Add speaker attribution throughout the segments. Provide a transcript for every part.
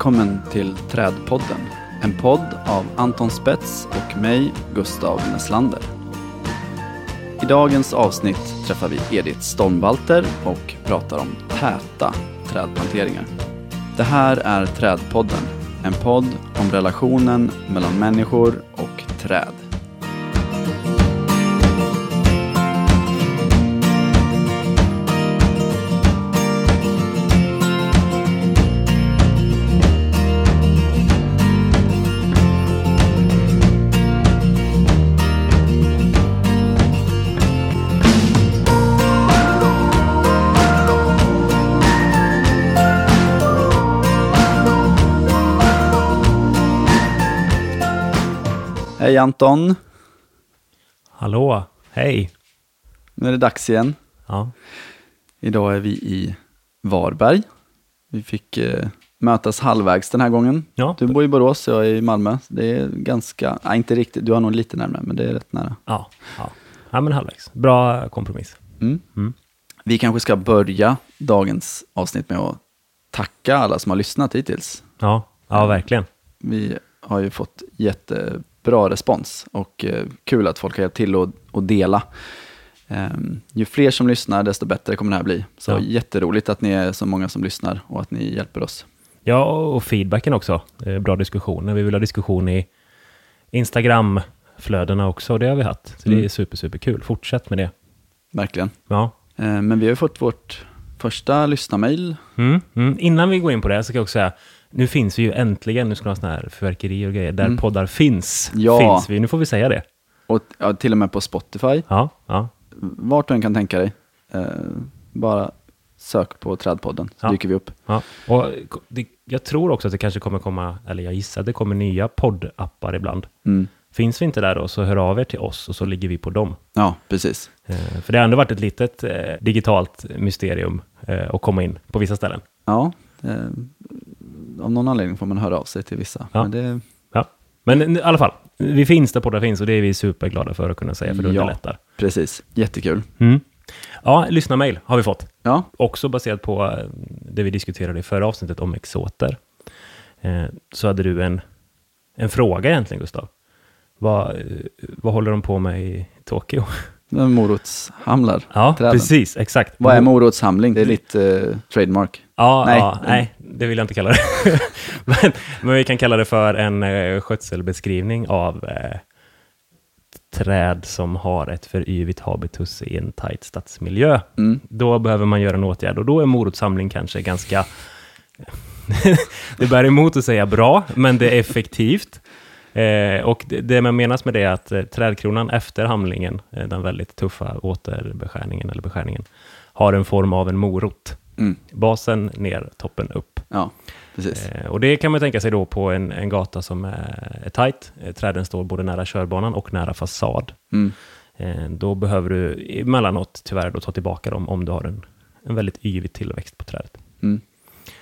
Speaker 1: Välkommen till Trädpodden. En podd av Anton Spets och mig, Gustav Neslander. I dagens avsnitt träffar vi Edith Stormvalter och pratar om täta trädplanteringar. Det här är Trädpodden, en podd om relationen mellan människor och träd. Hej Anton!
Speaker 2: Hallå, hej.
Speaker 1: Nu är det dags igen.
Speaker 2: Ja,
Speaker 1: Idag är vi i Varberg. Vi fick eh, mötas halvvägs den här gången.
Speaker 2: ja,
Speaker 1: Du bor i Borås, jag är i Malmö. Det är ganska, nej inte riktigt, du har nog lite närmare, men det är rätt nära.
Speaker 2: ja, ja. ja men halvvägs. Bra kompromiss.
Speaker 1: Mm.
Speaker 2: Mm.
Speaker 1: Vi kanske ska börja dagens avsnitt med att tacka alla som har lyssnat hittills.
Speaker 2: Ja, ja verkligen.
Speaker 1: Vi har ju fått jättebra respons och eh, kul att folk har hjälpt till att, att dela. Ehm, ju fler som lyssnar, desto bättre kommer det här bli. Så
Speaker 2: Ja.
Speaker 1: jätteroligt att ni är så många som lyssnar och att ni hjälper oss.
Speaker 2: Ja, och feedbacken också. Eh, Bra diskussioner. Vi vill ha diskussion i Instagram-flödena också. Det har vi haft. Så det
Speaker 1: Mm.
Speaker 2: är super, super kul. Fortsätt med det.
Speaker 1: Verkligen.
Speaker 2: Ja.
Speaker 1: Ehm, men vi har fått vårt första lyssnarmail.
Speaker 2: Mm, mm. Innan vi går in på det så kan jag också säga, nu finns vi ju äntligen, nu ska vi ha sådana här fyrverkerier och grejer, där
Speaker 1: Mm.
Speaker 2: poddar finns.
Speaker 1: Ja.
Speaker 2: Finns vi, nu får vi säga det.
Speaker 1: Och ja, till och med på Spotify.
Speaker 2: Ja, ja.
Speaker 1: Vart du än kan tänka dig. Eh, bara sök på Trädpodden så
Speaker 2: Ja.
Speaker 1: dyker vi upp.
Speaker 2: Ja, och det, jag tror också att det kanske kommer komma, eller jag gissar att det kommer nya poddappar ibland.
Speaker 1: Mm.
Speaker 2: Finns vi inte där då, så hör av er till oss och så ligger vi på dem.
Speaker 1: Ja, precis.
Speaker 2: Eh, för det har ändå varit ett litet eh, digitalt mysterium eh, att komma in på vissa ställen.
Speaker 1: Ja, eh, av någon anledning får man höra av sig till vissa.
Speaker 2: Ja.
Speaker 1: Men det,
Speaker 2: Ja. Men i alla fall, vi finns där poddar finns och det är vi superglada för att kunna säga, för det
Speaker 1: Ja.
Speaker 2: underlättar.
Speaker 1: precis, jättekul.
Speaker 2: Mm. Ja, lyssna-mail har vi fått.
Speaker 1: Ja,
Speaker 2: Också baserat på eh, det vi diskuterade i förra avsnittet om exoter. Eh, så hade du en, en fråga egentligen, Gustav. Vad, eh, vad håller de på med i Tokyo?
Speaker 1: morotshamlar.
Speaker 2: Ja,
Speaker 1: Träden.
Speaker 2: precis, exakt.
Speaker 1: Vad är morotshamling? Det är ditt eh, trademark.
Speaker 2: Ja,
Speaker 1: nej.
Speaker 2: Ja, nej, det vill jag inte kalla det. men, men vi kan kalla det för en eh, skötselbeskrivning av eh, träd som har ett för yvigt habitus i en tajt stadsmiljö.
Speaker 1: Mm.
Speaker 2: Då behöver man göra en åtgärd och då är morotssamling kanske ganska... det bär emot att säga bra, men det är effektivt. Eh, och det, det man menas med det är att eh, trädkronan efter hamlingen, eh, den väldigt tuffa återbeskärningen eller beskärningen, har en form av en morot.
Speaker 1: Mm.
Speaker 2: Basen ner, toppen upp.
Speaker 1: Ja, precis.
Speaker 2: Eh, och det kan man tänka sig då på en, en gata som är, är tajt. Eh, träden står både nära körbanan och nära fasad.
Speaker 1: Mm.
Speaker 2: Eh, då behöver du emellanåt tyvärr då ta tillbaka dem om du har en, en väldigt yvig tillväxt på trädet.
Speaker 1: Mm.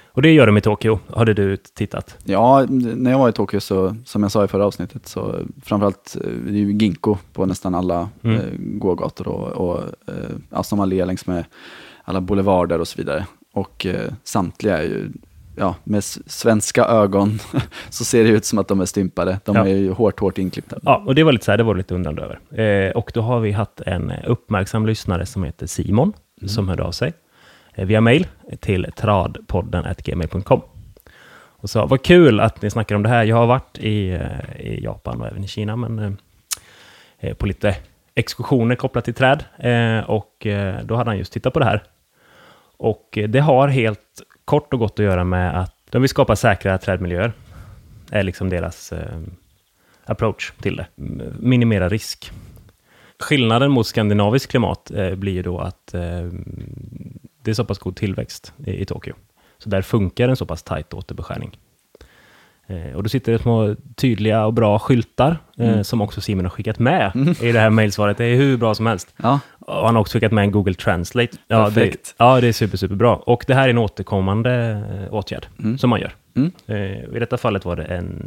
Speaker 2: Och det gör de i Tokyo, hade du tittat?
Speaker 1: Ja, när jag var i Tokyo så, som jag sa i förra avsnittet, så framförallt, eh, det är ju ginkgo på nästan alla
Speaker 2: Mm.
Speaker 1: eh, gågator och, och eh, alltså allé längs med alla boulevarder och så vidare. Och eh, samtliga är ju, ja, med svenska ögon så ser det ut som att de är stympade. De
Speaker 2: Ja.
Speaker 1: är ju hårt, hårt inklippta.
Speaker 2: Ja, och det var lite så här, det var lite undrande över. Eh, och då har vi haft en uppmärksam lyssnare som heter Simon, som hörde av sig eh, via mail till tradpodden.gmail.com. Och sa, vad kul att ni snackar om det här. Jag har varit i, eh, i Japan och även i Kina, men eh, eh, på lite exkursioner kopplat till träd. Eh, och eh, då hade han just tittat på det här. Och eh, det har helt kort och gott att göra med att de vill skapa säkra trädmiljöer. är liksom deras eh, approach till det. Minimera risk. Skillnaden mot skandinaviskt klimat eh, blir ju då att eh, det är så pass god tillväxt i, i Tokyo. Så där funkar en så pass tajt återbeskärning. Eh, och då sitter det små tydliga och bra skyltar eh,
Speaker 1: Mm.
Speaker 2: som också Simon har skickat med i det här mejlsvaret. Det är hur bra som helst.
Speaker 1: Ja,
Speaker 2: Och han har också skickat med en Google Translate. Ja,
Speaker 1: Perfekt.
Speaker 2: Det, ja, det är super, super bra. Och det här är en återkommande eh, åtgärd
Speaker 1: Mm.
Speaker 2: som man gör.
Speaker 1: Mm.
Speaker 2: I detta fallet var det en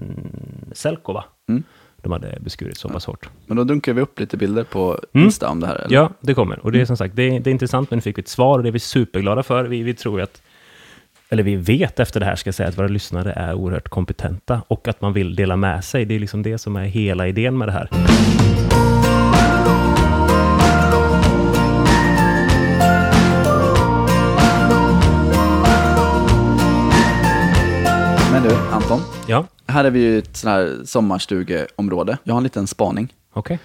Speaker 2: Selko, va?
Speaker 1: Mm.
Speaker 2: De hade beskurit så pass hårt.
Speaker 1: men då dunkar vi upp lite bilder på
Speaker 2: Mm.
Speaker 1: Insta om det här. Eller?
Speaker 2: Ja, det kommer. Och det är som sagt, det är, det är intressant, men vi fick ett svar och det är vi superglada för. Vi, vi tror att eller vi vet efter det här, ska jag säga, att våra lyssnare är oerhört kompetenta och att man vill dela med sig. Det är liksom det som är hela idén med det här.
Speaker 1: Men du, Anton.
Speaker 2: Ja,
Speaker 1: Här är vi ju ett sånt här sommarstugeområde. Jag har en liten spaning.
Speaker 2: okej.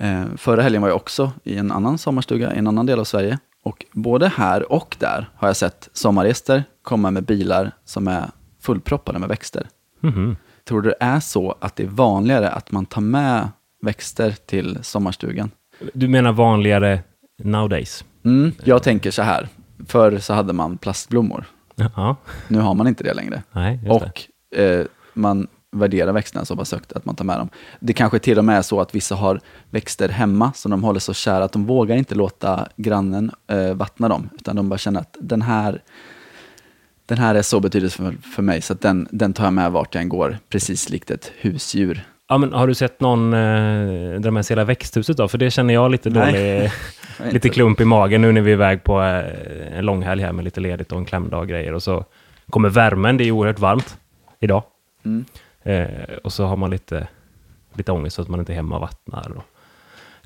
Speaker 1: Eh, förra helgen var jag också i en annan sommarstuga i en annan del av Sverige. Och både här och där har jag sett sommargäster komma med bilar som är fullproppade med växter.
Speaker 2: Mhm.
Speaker 1: Tror du det är så att det är vanligare att man tar med växter till sommarstugan?
Speaker 2: Du menar vanligare nowadays?
Speaker 1: Mm, jag tänker så här. Förr så hade man plastblommor.
Speaker 2: Ja,
Speaker 1: Nu har man inte det längre.
Speaker 2: nej.
Speaker 1: Och eh, man värderar växterna så pass högt att man tar med dem. Det kanske till och med är så att vissa har växter hemma som de håller så kära att de vågar inte låta grannen eh, vattna dem, utan de bara känner att den här, den här är så betydelsefull för mig så att den, den tar jag med vart jag än går, precis likt ett husdjur.
Speaker 2: Ja, men har du sett någon eh, dra med sig hela växthuset då? För det känner jag lite
Speaker 1: Nej.
Speaker 2: dålig, lite klump i magen nu när vi är iväg på eh, en långhelg här med lite ledigt och en klämdag och grejer. Och så kommer värmen, det är oerhört varmt idag.
Speaker 1: Mm.
Speaker 2: Eh, och så har man lite, lite ångest så att man inte är hemma och vattnar. Och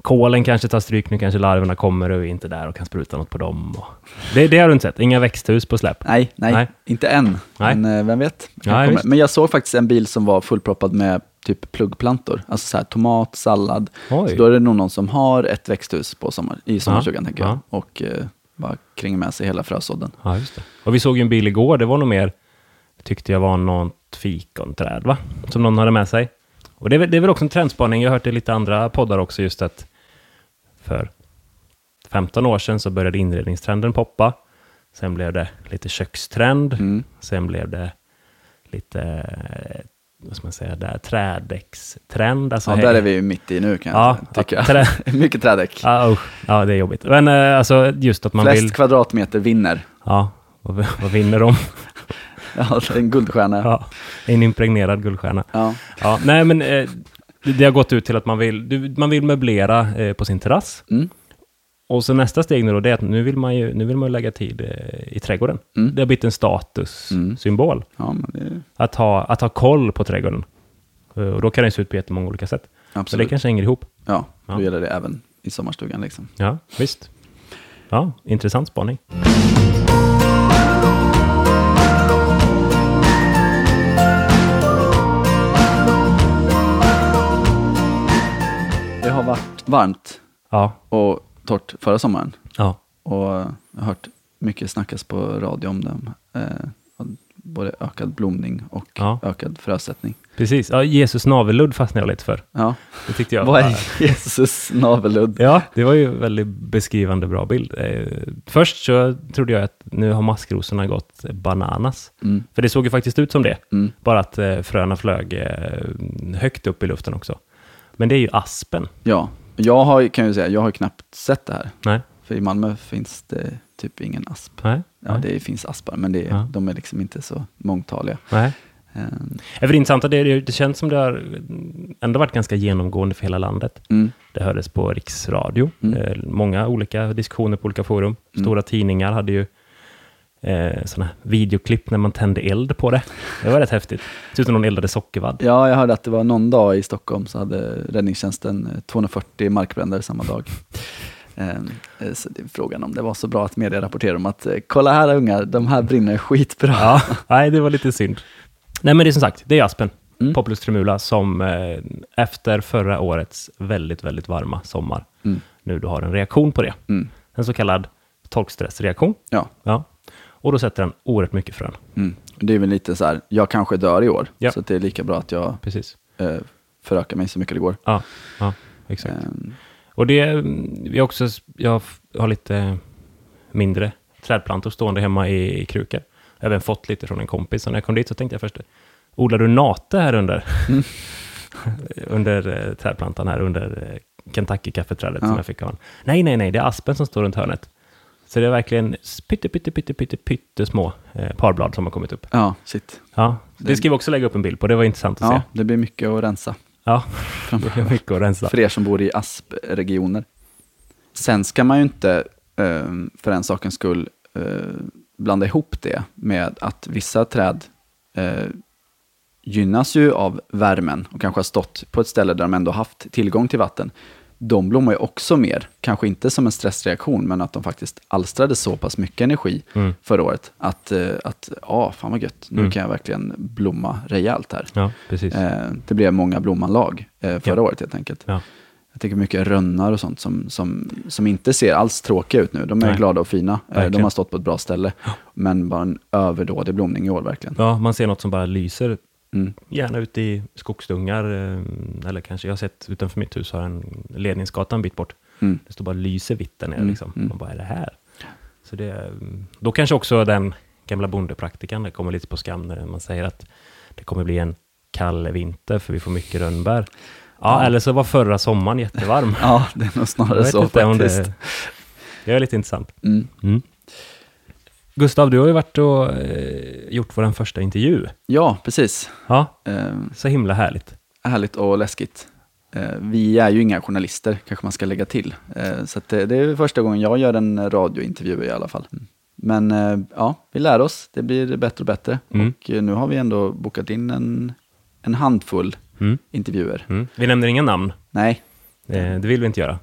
Speaker 2: kolen kanske tar stryk, nu kanske larverna kommer och är inte där och kan spruta något på dem. Det, det har du inte sett? Inga växthus på släpp?
Speaker 1: Nej, nej,
Speaker 2: Nej.
Speaker 1: inte än.
Speaker 2: Nej.
Speaker 1: Men eh, vem vet?
Speaker 2: Visst.
Speaker 1: Men jag såg faktiskt en bil som var fullproppad med typ pluggplantor. Alltså så här, tomat, sallad.
Speaker 2: Oj.
Speaker 1: Så då är det nog någon som har ett växthus på sommar, i sommarstugan,
Speaker 2: Ja,
Speaker 1: tänker jag.
Speaker 2: ja.
Speaker 1: Och eh, bara kringar med sig hela frösådden.
Speaker 2: Ja, just det. Och vi såg ju en bil igår, det var nog mer, tyckte jag var något fikonträd, va? Som någon hade med sig. Och det är, väl- det är väl också en trendspaning, jag har hört det i lite andra poddar också, just att för 15 år sedan så började inredningstrenden poppa. Sen blev det lite kökstrend.
Speaker 1: Mm.
Speaker 2: Sen blev det lite, eh, vad ska man säga, där, trädäckstrend. Alltså,
Speaker 1: Ja, där är vi ju mitt i nu kan
Speaker 2: Ja,
Speaker 1: jag tycka.
Speaker 2: trä-
Speaker 1: Mycket trädäck.
Speaker 2: Ja, usch. ja, det är jobbigt. Men eh, alltså just att man
Speaker 1: Flest
Speaker 2: vill...
Speaker 1: kvadratmeter vinner.
Speaker 2: Ja, vad, vad vinner de?
Speaker 1: Ja, en guldstjärna. Ja.
Speaker 2: Ja, en impregnerad guldstjärna.
Speaker 1: Ja.
Speaker 2: Ja, nej, men eh, det, har gått ut till att man vill, du, man vill möblera eh, på sin terrass.
Speaker 1: Mm.
Speaker 2: Och så nästa steg nu då, det är att nu vill man ju, nu vill man ju lägga tid eh, i trädgården.
Speaker 1: Mm.
Speaker 2: Det har blivit en statussymbol.
Speaker 1: Ja, men det,
Speaker 2: Att, ha, att ha koll på trädgården. Eh, och då kan det se ut på jättemånga olika sätt. Så det
Speaker 1: absolut.
Speaker 2: kanske hänger ihop.
Speaker 1: Ja, då
Speaker 2: Ja.
Speaker 1: gäller det även i sommarstugan. Liksom.
Speaker 2: Ja, visst. Ja, intressant spaning.
Speaker 1: Varmt
Speaker 2: Ja,
Speaker 1: och torrt förra sommaren.
Speaker 2: ja,
Speaker 1: Och jag har hört mycket snackas på radio om dem. Eh, både ökad blomning och
Speaker 2: Ja.
Speaker 1: ökad frösättning.
Speaker 2: precis. Ja, Jesus navelludd fastnade jag lite för.
Speaker 1: Ja.
Speaker 2: Det tyckte jag
Speaker 1: Vad är Jesus navelludd?
Speaker 2: Ja, det var ju en väldigt beskrivande bra bild. Eh, först så trodde jag att nu har maskrosorna gått bananas.
Speaker 1: Mm.
Speaker 2: För det såg ju faktiskt ut som det.
Speaker 1: Mm.
Speaker 2: Bara att eh, fröna flög eh, högt upp i luften också. Men det är ju aspen.
Speaker 1: Ja, jag har, kan ju säga, jag har knappt sett det här.
Speaker 2: Nej,
Speaker 1: För i Malmö finns det typ ingen asp.
Speaker 2: nej,
Speaker 1: Ja, det finns aspar, men det, är-
Speaker 2: Ja.
Speaker 1: de är liksom inte så mångtaliga.
Speaker 2: nej. För det intressanta, det, det, känns som det har ändå varit ganska genomgående för hela landet.
Speaker 1: Mm.
Speaker 2: Det hördes på riksradio,
Speaker 1: Mm.
Speaker 2: eh, många olika diskussioner på olika forum. Stora tidningar hade ju eh, sådana videoklipp när man tände eld på det. Det var rätt häftigt. Det ser ut som någon eldade sockervadd.
Speaker 1: Ja, jag hörde att det var någon dag i Stockholm så hade räddningstjänsten eh, 240 markbränder samma dag. Ehm, eh, Så det är frågan om det var så bra att media rapporterade om att eh, kolla här ungar, de här brinner skitbra.
Speaker 2: Ja, nej, det var lite synd. Nej, men det är som sagt, det är aspen.
Speaker 1: Mm.
Speaker 2: Populus tremula som eh, efter förra årets väldigt, väldigt varma sommar
Speaker 1: Mm.
Speaker 2: nu då har en reaktion på det.
Speaker 1: Mm.
Speaker 2: En så kallad torkstressreaktion.
Speaker 1: Ja.
Speaker 2: Ja. Och då sätter den oerhört mycket frön.
Speaker 1: Mm. Det är väl lite så här, jag kanske dör i år,
Speaker 2: Ja.
Speaker 1: så det är lika bra att jag
Speaker 2: Precis.
Speaker 1: eh, förökar mig så mycket det går.
Speaker 2: Ja, ja exakt.
Speaker 1: Ehm,
Speaker 2: Och det, har också, jag har lite mindre trädplantor stående hemma i, i krukor. Jag har även fått lite från en kompis, så när jag kom dit så tänkte jag först, odlar du nate här under?
Speaker 1: Mm.
Speaker 2: under eh, trädplantan här, under eh, Kentucky-kaffeträdet som
Speaker 1: Ja.
Speaker 2: jag fick av honom. Nej, nej, nej, det är aspen som står runt hörnet. Så det är verkligen pytte, pytte, pytte, pytte, pytte små eh, parblad som har kommit upp.
Speaker 1: Ja, shit.
Speaker 2: Ja, det ska vi också lägga upp en bild på, det var intressant att
Speaker 1: Ja,
Speaker 2: se.
Speaker 1: det blir mycket att rensa
Speaker 2: Ja, det är mycket att rensa.
Speaker 1: för er som bor i aspregioner. Sen ska man ju inte, eh, för den sakens skull, eh, blanda ihop det med att vissa träd eh, gynnas ju av värmen och kanske har stått på ett ställe där de ändå haft tillgång till vatten. De blommar ju också mer, kanske inte som en stressreaktion, men att de faktiskt alstrade så pass mycket energi
Speaker 2: Mm.
Speaker 1: förra året att, eh, att ja, fan vad gött, nu
Speaker 2: Mm.
Speaker 1: kan jag verkligen blomma rejält här.
Speaker 2: Ja, precis.
Speaker 1: Eh, det blev många blommanlag eh, förra
Speaker 2: Ja.
Speaker 1: året helt enkelt.
Speaker 2: Ja.
Speaker 1: Jag tänker mycket rönnar och sånt som, som, som inte ser alls tråkiga ut nu. De är
Speaker 2: Nej.
Speaker 1: glada och fina. Eh, de
Speaker 2: Verkligen.
Speaker 1: har stått på ett bra ställe. Men bara en överdådig blomning i år verkligen.
Speaker 2: ja, man ser något som bara lyser,
Speaker 1: Mm.
Speaker 2: gärna ute i skogsdungar, eh, eller kanske, jag har sett utanför mitt hus, har en ledningsgata en bit bort.
Speaker 1: Mm.
Speaker 2: Det står bara lyser vitt där nere.
Speaker 1: Mm,
Speaker 2: Liksom.
Speaker 1: mm.
Speaker 2: Man bara, är det här? Så det, då kanske också den gamla bondepraktikan kommer lite på skam när man säger att det kommer bli en kall vinter för vi får mycket rönnbär. Ja,
Speaker 1: Ja.
Speaker 2: eller så var förra sommaren jättevarm.
Speaker 1: Ja, det är nog snarare så faktiskt.
Speaker 2: det, det är lite intressant.
Speaker 1: Mm.
Speaker 2: Mm. Gustav, du har ju varit och eh, gjort vår första intervju.
Speaker 1: Ja, precis.
Speaker 2: Ja,
Speaker 1: Eh,
Speaker 2: så himla härligt.
Speaker 1: härligt och läskigt. Eh, vi är ju inga journalister, kanske man ska lägga till. Eh, så det, det är första gången jag gör en radiointervju i alla fall. Men eh, ja, vi lär oss. Det blir bättre och bättre.
Speaker 2: Mm.
Speaker 1: Och eh, nu har vi ändå bokat in en, en handfull
Speaker 2: Mm.
Speaker 1: intervjuer.
Speaker 2: Mm. Vi nämner inga namn.
Speaker 1: Nej,
Speaker 2: Eh, det vill vi inte göra.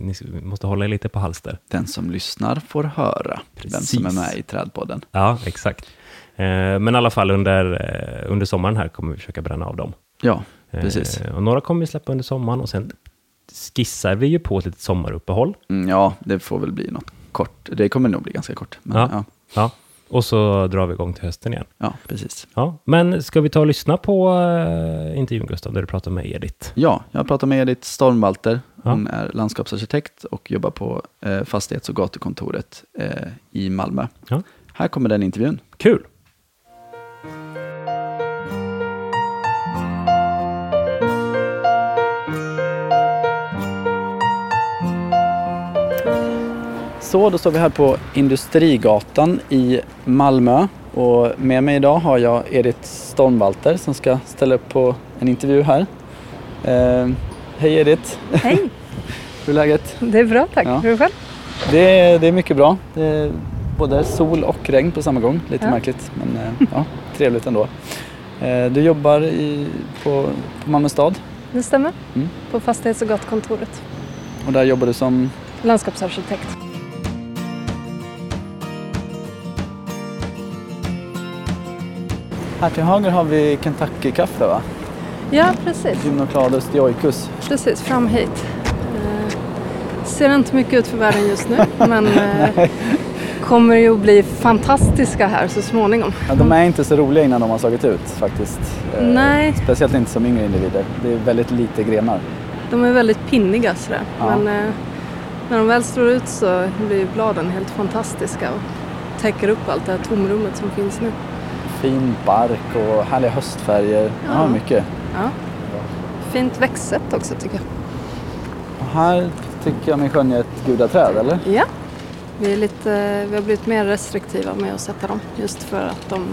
Speaker 2: Ni måste hålla er lite på halster.
Speaker 1: den som lyssnar får höra vem
Speaker 2: Precis.
Speaker 1: som är med i Trädpodden.
Speaker 2: Ja, exakt. Eh, men i alla fall under, eh, under sommaren här kommer vi försöka bränna av dem.
Speaker 1: Ja, precis.
Speaker 2: och några kommer vi släppa under sommaren och sen skissar vi ju på ett litet sommaruppehåll.
Speaker 1: Mm, ja, det får väl bli något kort. Det kommer nog bli ganska kort. Men,
Speaker 2: Ja.
Speaker 1: ja.
Speaker 2: Ja. Och så drar vi igång till hösten igen.
Speaker 1: Ja, precis.
Speaker 2: Ja. Men ska vi ta och lyssna på eh, intervjun Gustav, där du pratar med Edith?
Speaker 1: Ja, jag pratar med Edith Stormvalter.
Speaker 2: Ja.
Speaker 1: Hon är landskapsarkitekt och jobbar på eh, fastighets och gatukontoret eh, i Malmö.
Speaker 2: Ja.
Speaker 1: Här kommer den intervjun.
Speaker 2: Kul!
Speaker 1: Så, då står vi här på Industrigatan i Malmö. Och med mig idag har jag Edith Stormvalter som ska ställa upp på en intervju här. Eh, hej Edith,
Speaker 3: Hej,
Speaker 1: hur är läget?
Speaker 3: det är bra tack.
Speaker 1: Ja.
Speaker 3: Hur är det själv?
Speaker 1: Det är, det är mycket bra. Det är både sol och regn på samma gång. Lite
Speaker 3: Ja.
Speaker 1: märkligt, men eh, ja, trevligt ändå. Eh, Du jobbar i, på, på Malmö stad
Speaker 3: Det stämmer.
Speaker 1: Mm.
Speaker 3: På fastighets och gatukontoret.
Speaker 1: och där jobbar du som
Speaker 3: Landskapsarkitekt.
Speaker 1: Här till höger har vi Kentucky-kaffe va?
Speaker 3: Ja, precis.
Speaker 1: Gymnocladus dioicus.
Speaker 3: Precis, fram hit. Eh, ser inte mycket ut för världen just nu, men eh, kommer ju att bli fantastiska här så småningom.
Speaker 1: Ja, de är inte så roliga innan de har slagit ut faktiskt. Eh,
Speaker 3: Nej.
Speaker 1: Speciellt inte som yngre individer. Det är väldigt lite grenar.
Speaker 3: De är väldigt pinniga sådär.
Speaker 1: Ja.
Speaker 3: Men eh, när de väl slår ut så blir bladen helt fantastiska och täcker upp allt det här tomrummet som finns nu.
Speaker 1: Fin bark och härliga höstfärger. Ja,
Speaker 3: Ja.
Speaker 1: mycket.
Speaker 3: Ja. Fint växtsätt också tycker jag.
Speaker 1: Och här tycker jag mig skönja ett gudaträd, eller?
Speaker 3: Ja, vi, är lite, vi har blivit mer restriktiva med att sätta dem just för att de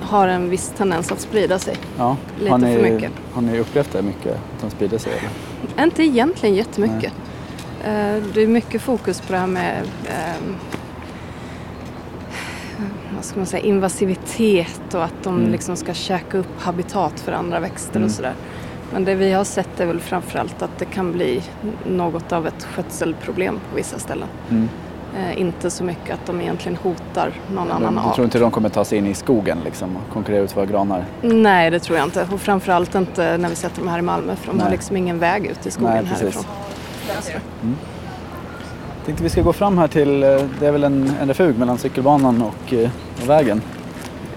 Speaker 3: har en viss tendens att sprida sig.
Speaker 1: Ja.
Speaker 3: Lite
Speaker 1: har, ni,
Speaker 3: för mycket.
Speaker 1: har ni upplevt det mycket? Att de sprider sig? Eller?
Speaker 3: Inte egentligen jättemycket. Eh, Det är mycket fokus på det här med ehm, vad ska man säga, invasivitet och att de
Speaker 1: Mm.
Speaker 3: liksom ska käka upp habitat för andra växter
Speaker 1: Mm.
Speaker 3: och sådär. Men det vi har sett är väl framförallt att det kan bli något av ett skötselproblem på vissa ställen.
Speaker 1: Mm.
Speaker 3: Eh, inte så mycket att de egentligen hotar någon annan
Speaker 1: Du
Speaker 3: art.
Speaker 1: tror inte de kommer ta sig in i skogen liksom, och konkurrera ut våra granar?
Speaker 3: Nej, det tror jag inte. Och framförallt inte när vi sätter dem här i Malmö för de har
Speaker 1: Nej.
Speaker 3: liksom ingen väg ut i skogen
Speaker 1: Nej,
Speaker 3: härifrån.
Speaker 1: Tänkte vi ska gå fram här till, eh, det är väl en, en refug mellan cykelbanan och, eh, och vägen.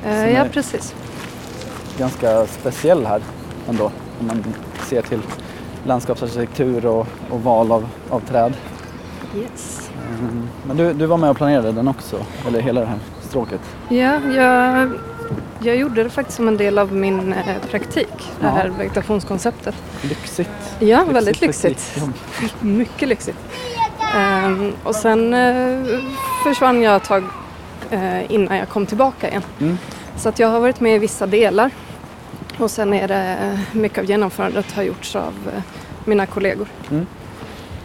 Speaker 3: Eh, ja, precis.
Speaker 1: Ganska speciell här ändå. Om man ser till landskapsarkitektur och, och val av, av träd.
Speaker 3: Yes.
Speaker 1: Mm. Men du, du var med och planerade den också, eller hela det här stråket?
Speaker 3: Ja, jag, jag gjorde det faktiskt som en del av min eh, praktik, det
Speaker 1: Ja.
Speaker 3: här vegetationskonceptet.
Speaker 1: Lyxigt.
Speaker 3: Ja, väldigt lyxigt.
Speaker 1: praktikjobb.
Speaker 3: Mycket lyxigt. Ehm, och sen eh, försvann jag ett tag eh, innan jag kom tillbaka igen.
Speaker 1: Mm.
Speaker 3: Så att jag har varit med i vissa delar. Och sen är det eh, mycket av genomförandet har gjorts av eh, mina kollegor
Speaker 1: Mm.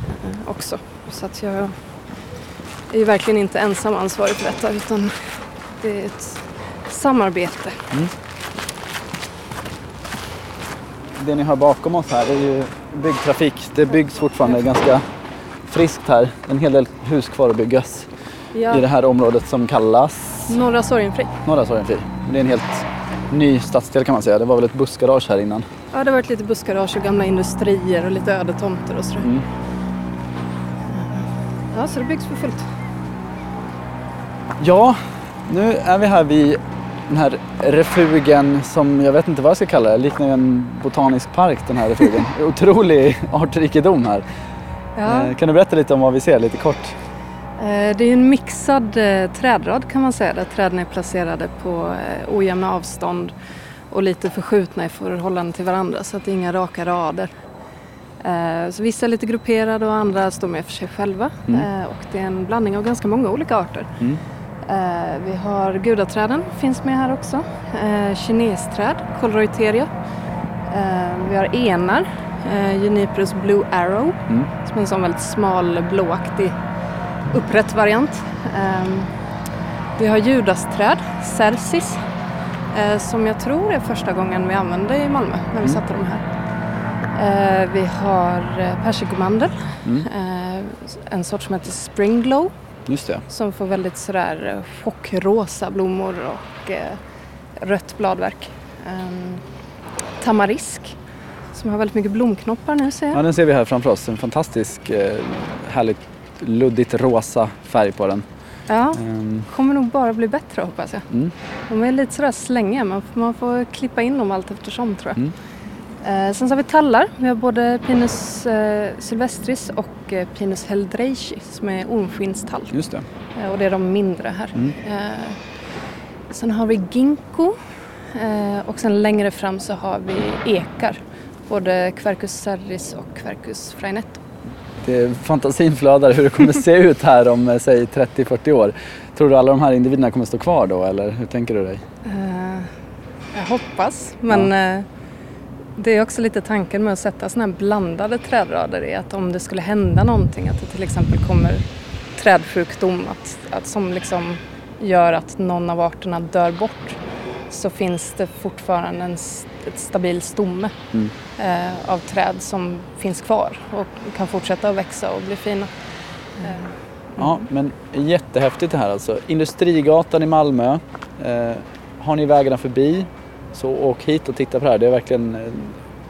Speaker 3: eh, också. Så att jag är ju verkligen inte ensam ansvarig för detta utan det är ett samarbete.
Speaker 1: Det ni har bakom oss här är ju byggtrafik. Det byggs fortfarande ganska friskt här. En hel del hus kvar att byggas
Speaker 3: Ja,
Speaker 1: i det här området som kallas
Speaker 3: Norra Sorgenfri.
Speaker 1: Norra Sorgenfri. Det är en helt ny stadsdel kan man säga. Det var väl ett bussgarage här innan.
Speaker 3: Ja, det har varit lite bussgarage och gamla industrier och lite öde tomter och sådär.
Speaker 1: Mm.
Speaker 3: Ja, så det byggs för fullt.
Speaker 1: Ja, nu är vi här vid den här refugen som jag vet inte vad jag ska kalla det. Liknar ju en botanisk park den här refugen. Otrolig artrikedom här.
Speaker 3: Ja.
Speaker 1: Eh, Kan du berätta lite om vad vi ser lite kort?
Speaker 3: Eh, Det är en mixad eh, trädrad kan man säga där träden är placerade på ojämna avstånd och lite förskjutna i förhållande till varandra så att det är inga raka rader. Så vissa är lite grupperade och andra står med för sig själva
Speaker 1: Mm.
Speaker 3: Och det är en blandning av ganska många olika arter.
Speaker 1: Mm.
Speaker 3: Vi har gudaträden, finns med här också. Kinesträd, Colreuteria. Eh, Vi har enar, Juniperus Blue Arrow
Speaker 1: Mm.
Speaker 3: Som är en väldigt smal blåaktig upprätt variant. Ehm, Vi har judasträd, Cercis, eh, som jag tror är första gången vi använde i Malmö när vi
Speaker 1: Mm.
Speaker 3: satte dem här. Eh, Vi har eh, persikomandel,
Speaker 1: Mm.
Speaker 3: en sort som heter Spring Glow
Speaker 1: Just det.
Speaker 3: som får väldigt sådär chockrosa blommor och rött bladverk. Ehm, tamarisk som har väldigt mycket blomknoppar nu ser jag.
Speaker 1: Ja, den ser vi här framför oss. En fantastisk, eh, härligt luddigt rosa färg på den.
Speaker 3: Ja,
Speaker 1: Ehm,
Speaker 3: kommer nog bara bli bättre hoppas jag.
Speaker 1: Mm.
Speaker 3: De är lite sådär slängiga, får, man får klippa in dem allt eftersom tror jag.
Speaker 1: Mm.
Speaker 3: Eh, sen så har vi tallar. Vi har både Pinus eh, sylvestris och eh, Pinus heldreichi som är ormskinnstall.
Speaker 1: Just det.
Speaker 3: Eh, och det är de mindre här.
Speaker 1: Mm.
Speaker 3: Eh, sen har vi ginkgo eh, och sen längre fram så har vi ekar. Både Quercus serris och Quercus frainetto.
Speaker 1: Det fantasin flödar hur det kommer se ut här om eh, säg 30-40 år. Tror du alla de här individerna kommer stå kvar då eller hur tänker du dig?
Speaker 3: Eh, jag hoppas, men eh, det är också lite tanken med att sätta sådana här blandade trädrader är att om det skulle hända någonting, att det till exempel kommer trädsjukdom att, att som liksom gör att någon av arterna dör bort så finns det fortfarande en, ett stabil stomme
Speaker 1: Mm.
Speaker 3: eh, av träd som finns kvar och kan fortsätta att växa och bli fina. Eh,
Speaker 1: Ja, men jättehäftigt det här alltså. Industrigatan i Malmö. Eh, har ni vägarna förbi så åk hit och titta på det här. Det är verkligen en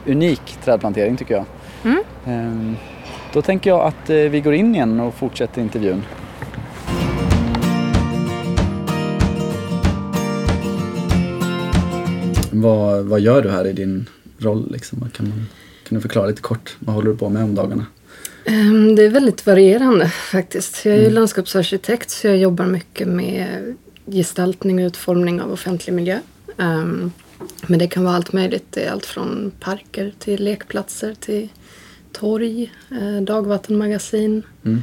Speaker 1: unik trädplantering tycker jag.
Speaker 3: Mm.
Speaker 1: Eh, då tänker jag att eh, vi går in igen och fortsätter intervjun. Vad, vad gör du här i din roll? Liksom? Kan, man, kan du förklara lite kort? Vad håller du på med om dagarna?
Speaker 3: Ehm, Det är väldigt varierande faktiskt. Jag är ju
Speaker 1: Mm.
Speaker 3: landskapsarkitekt så jag jobbar mycket med gestaltning och utformning av offentlig miljö. Ehm, Men det kan vara allt möjligt. Det är allt från parker till lekplatser till torg, eh, dagvattenmagasin,
Speaker 1: Mm.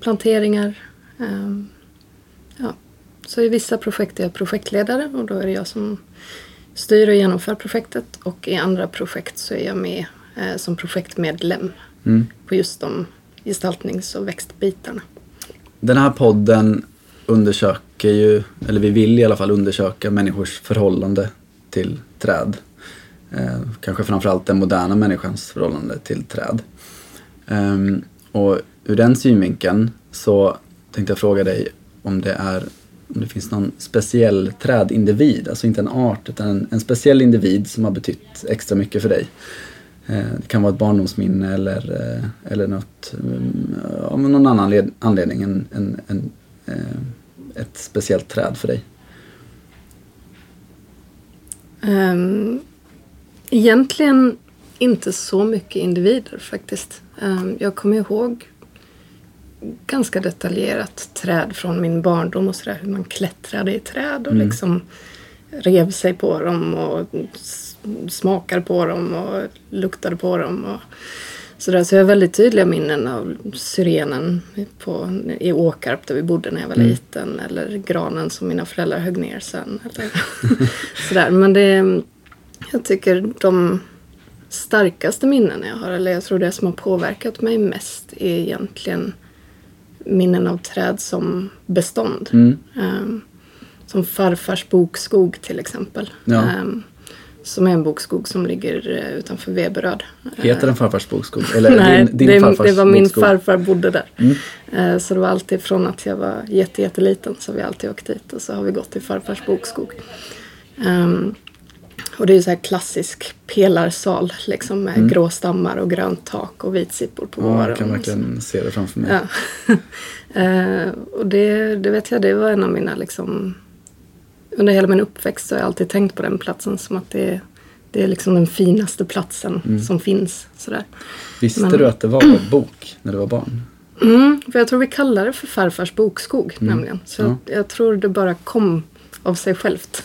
Speaker 3: planteringar. Ehm, Ja. Så i vissa projekt är jag projektledare och då är det jag som styr och genomför projektet och i andra projekt så är jag med eh, som projektmedlem
Speaker 1: Mm.
Speaker 3: på just de gestaltnings och växtbitarna.
Speaker 1: Den här podden undersöker ju, eller vi vill i alla fall undersöka människors förhållande till träd. Eh, kanske framförallt den moderna människans förhållande till träd. Ehm, och ur den synvinkeln så tänkte jag fråga dig om det är om det finns någon speciell trädindivid, alltså inte en art utan en, en speciell individ som har betytt extra mycket för dig. Eh, det kan vara ett barndomsminne eller, eh, eller något, mm, av någon annan led, anledning än, än, än eh, ett speciellt träd för dig.
Speaker 3: Um, egentligen inte så mycket individer faktiskt. Um, jag kommer ihåg ganska detaljerat träd från min barndom och sådär. Hur man klättrade i träd och
Speaker 1: Mm.
Speaker 3: liksom rev sig på dem och smakade på dem och luktade på dem. Och sådär. Så jag har väldigt tydliga minnen av syrenen på, i Åkarp där vi bodde när jag var
Speaker 1: Mm.
Speaker 3: liten. Eller granen som mina föräldrar högg ner sen. Eller sådär. Men det, jag tycker de starkaste minnen jag har, eller jag tror det som har påverkat mig mest är egentligen minnen av träd som bestånd.
Speaker 1: Mm.
Speaker 3: Ehm, som farfars bokskog till exempel.
Speaker 1: Ja.
Speaker 3: Ehm, som är en bokskog som ligger eh, utanför Veberöd.
Speaker 1: Heter den farfars bokskog? Eller
Speaker 3: Nej,
Speaker 1: din, din
Speaker 3: det,
Speaker 1: farfars
Speaker 3: det var min
Speaker 1: bokskog?
Speaker 3: farfar bodde där.
Speaker 1: Mm.
Speaker 3: Eh, Så det var alltid från att jag var jätte, jätteliten så vi alltid åkt dit och så har vi gått till farfars bokskog. Ehm, och det är så här klassisk pelarsal liksom med grå stammar och grönt tak och vitsippor på
Speaker 1: Mm. Ja,
Speaker 3: våren.
Speaker 1: jag kan
Speaker 3: så.
Speaker 1: verkligen se det framför mig.
Speaker 3: Ja. Eh, och det, det vet jag, det var en av mina liksom... Under hela min uppväxt så har jag alltid tänkt på den platsen som att det, det är liksom den finaste platsen
Speaker 1: Mm.
Speaker 3: som finns. Sådär.
Speaker 1: Visste
Speaker 3: Men-
Speaker 1: du att det var en bok när du var barn?
Speaker 3: Mm, för jag tror vi kallar det för farfars bokskog nämligen. Så
Speaker 1: Mm. Ja.
Speaker 3: jag tror det bara kom av sig självt.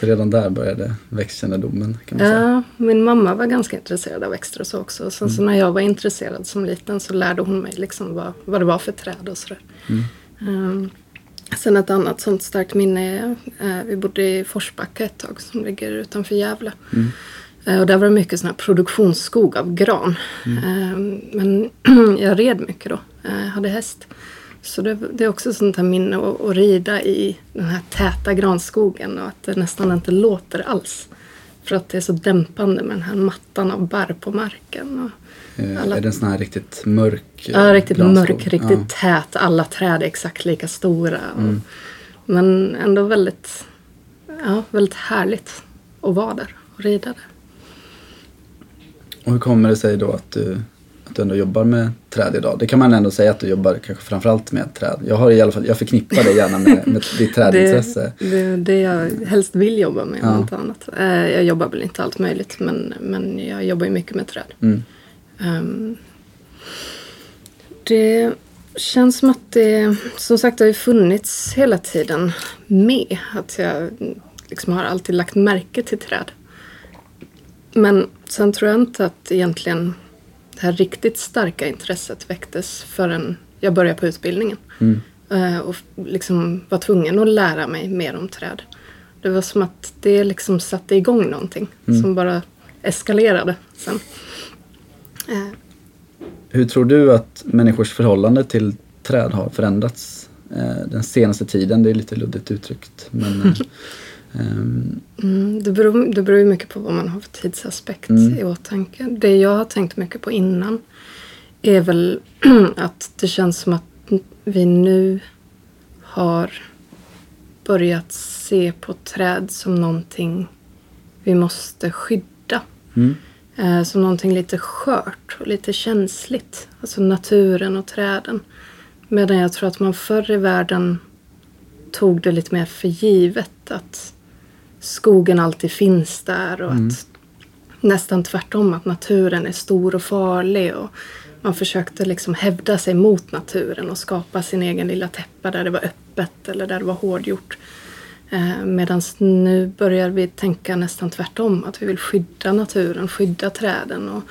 Speaker 1: Så redan där började växtkännedomen kan man säga.
Speaker 3: ja, min mamma var ganska intresserad av växter och så också. Sen så
Speaker 1: Mm.
Speaker 3: när jag var intresserad som liten så lärde hon mig liksom vad, vad det var för träd och sådär.
Speaker 1: Mm.
Speaker 3: Um, sen ett annat sånt starkt minne är, eh, vi bodde i Forsbacka ett tag som ligger utanför Gävle.
Speaker 1: Mm.
Speaker 3: Eh, och där var det mycket sån här produktionsskog av gran. Eh, men jag red mycket då, eh, hade häst. Så det, det är också sånt här minne att, rida i den här täta granskogen och att det nästan inte låter alls. För att det är så dämpande med den här mattan av barr på marken. Och,
Speaker 1: Eh,
Speaker 3: Alla-
Speaker 1: Är det en sån här riktigt mörk eh,
Speaker 3: Ja, riktigt
Speaker 1: granskog?
Speaker 3: mörk, riktigt tät. Alla träd är exakt lika stora. Och, Men ändå väldigt, ja, väldigt härligt att vara där och rida där.
Speaker 1: Och hur kommer det sig då att du, du ändå jobbar med träd idag? Det kan man ändå säga att du jobbar kanske framförallt med träd. Jag har i alla fall, jag förknippar dig gärna med, med ditt trädintresse.
Speaker 3: Det, det, det jag helst vill jobba med, om
Speaker 1: Ja.
Speaker 3: inte annat. Eh, Jag jobbar väl inte allt möjligt, men, men jag jobbar ju mycket med träd.
Speaker 1: Mm.
Speaker 3: Ehm, det känns som att det, som sagt, det har ju funnits hela tiden med. Att jag liksom har alltid lagt märke till träd. Men sen tror jag inte att egentligen det här riktigt starka intresset väcktes förrän jag började på utbildningen.
Speaker 1: Mm.
Speaker 3: Eh, och liksom var tvungen att lära mig mer om träd. Det var som att det liksom satte igång någonting som bara eskalerade sen. Eh,
Speaker 1: Hur tror du att människors förhållande till träd har förändrats eh, den senaste tiden? Det är lite luddigt uttryckt. Men, eh, ehm,
Speaker 3: Mm, det, beror, det beror ju mycket på vad man har för tidsaspekt
Speaker 1: Mm.
Speaker 3: i åtanke. Det jag har tänkt mycket på innan är väl att det känns som att vi nu har börjat se på träd som någonting vi måste skydda.
Speaker 1: mm,
Speaker 3: Eh, som någonting lite skört och lite känsligt. Alltså naturen och träden. Medan jag tror att man förr i världen tog det lite mer för givet att skogen alltid finns där och att nästan tvärtom att naturen är stor och farlig och man försökte liksom hävda sig mot naturen och skapa sin egen lilla täppa där det var öppet eller där det var hårdgjort. Eh, Medan nu börjar vi tänka nästan tvärtom. Att vi vill skydda naturen, skydda träden och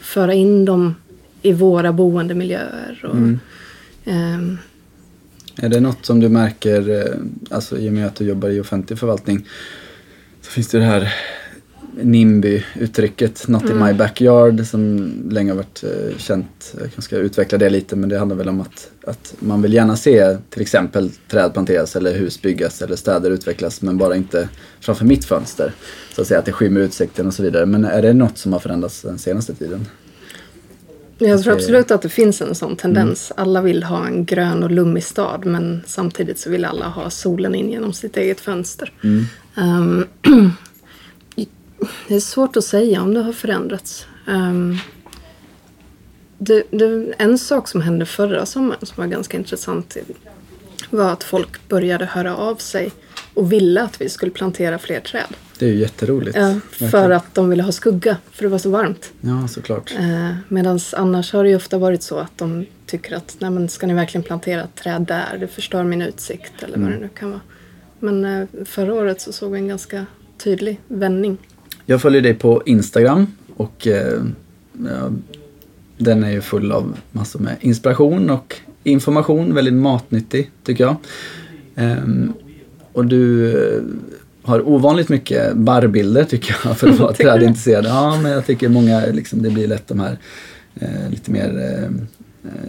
Speaker 3: föra in dem i våra boendemiljöer. Och, ehm,
Speaker 1: Är det något som du märker, eh, alltså i och med att du jobbar i offentlig förvaltning, så finns det det här NIMBY-uttrycket, Not in my backyard, som länge har varit eh, känt. Jag kanske ska utveckla det lite, men det handlar väl om att, att man vill gärna se till exempel träd planteras eller hus byggas eller städer utvecklas, men bara inte framför mitt fönster. Så att säga, att det skymmer utsikten och så vidare. Men är det något som har förändrats den senaste tiden?
Speaker 3: jag tror absolut att det finns en sån tendens. Alla vill ha en grön och lummig stad men samtidigt så vill alla ha solen in genom sitt eget fönster. Ehm, det är svårt att säga om det har förändrats. Ehm, det, det, en sak som hände förra sommaren som var ganska intressant var att folk började höra av sig och ville att vi skulle plantera fler träd.
Speaker 1: Det är ju jätteroligt. Verkligen.
Speaker 3: för att de ville ha skugga, för det var så varmt.
Speaker 1: Ja, såklart.
Speaker 3: Eh, Medan annars har det ju ofta varit så att de tycker att Nej, men ska ni verkligen plantera ett träd där? Det förstör min utsikt eller vad det nu kan vara. Men eh, förra året så såg vi en ganska tydlig vändning.
Speaker 1: Jag följer dig på Instagram och eh, den är ju full av massor med inspiration och information. Väldigt matnyttig tycker jag. Ehm, och du eh, har ovanligt mycket barrbilder tycker jag för att vara trädintresserad. Ja, men jag tycker många, liksom, det blir lätt de här eh, lite mer eh, eh,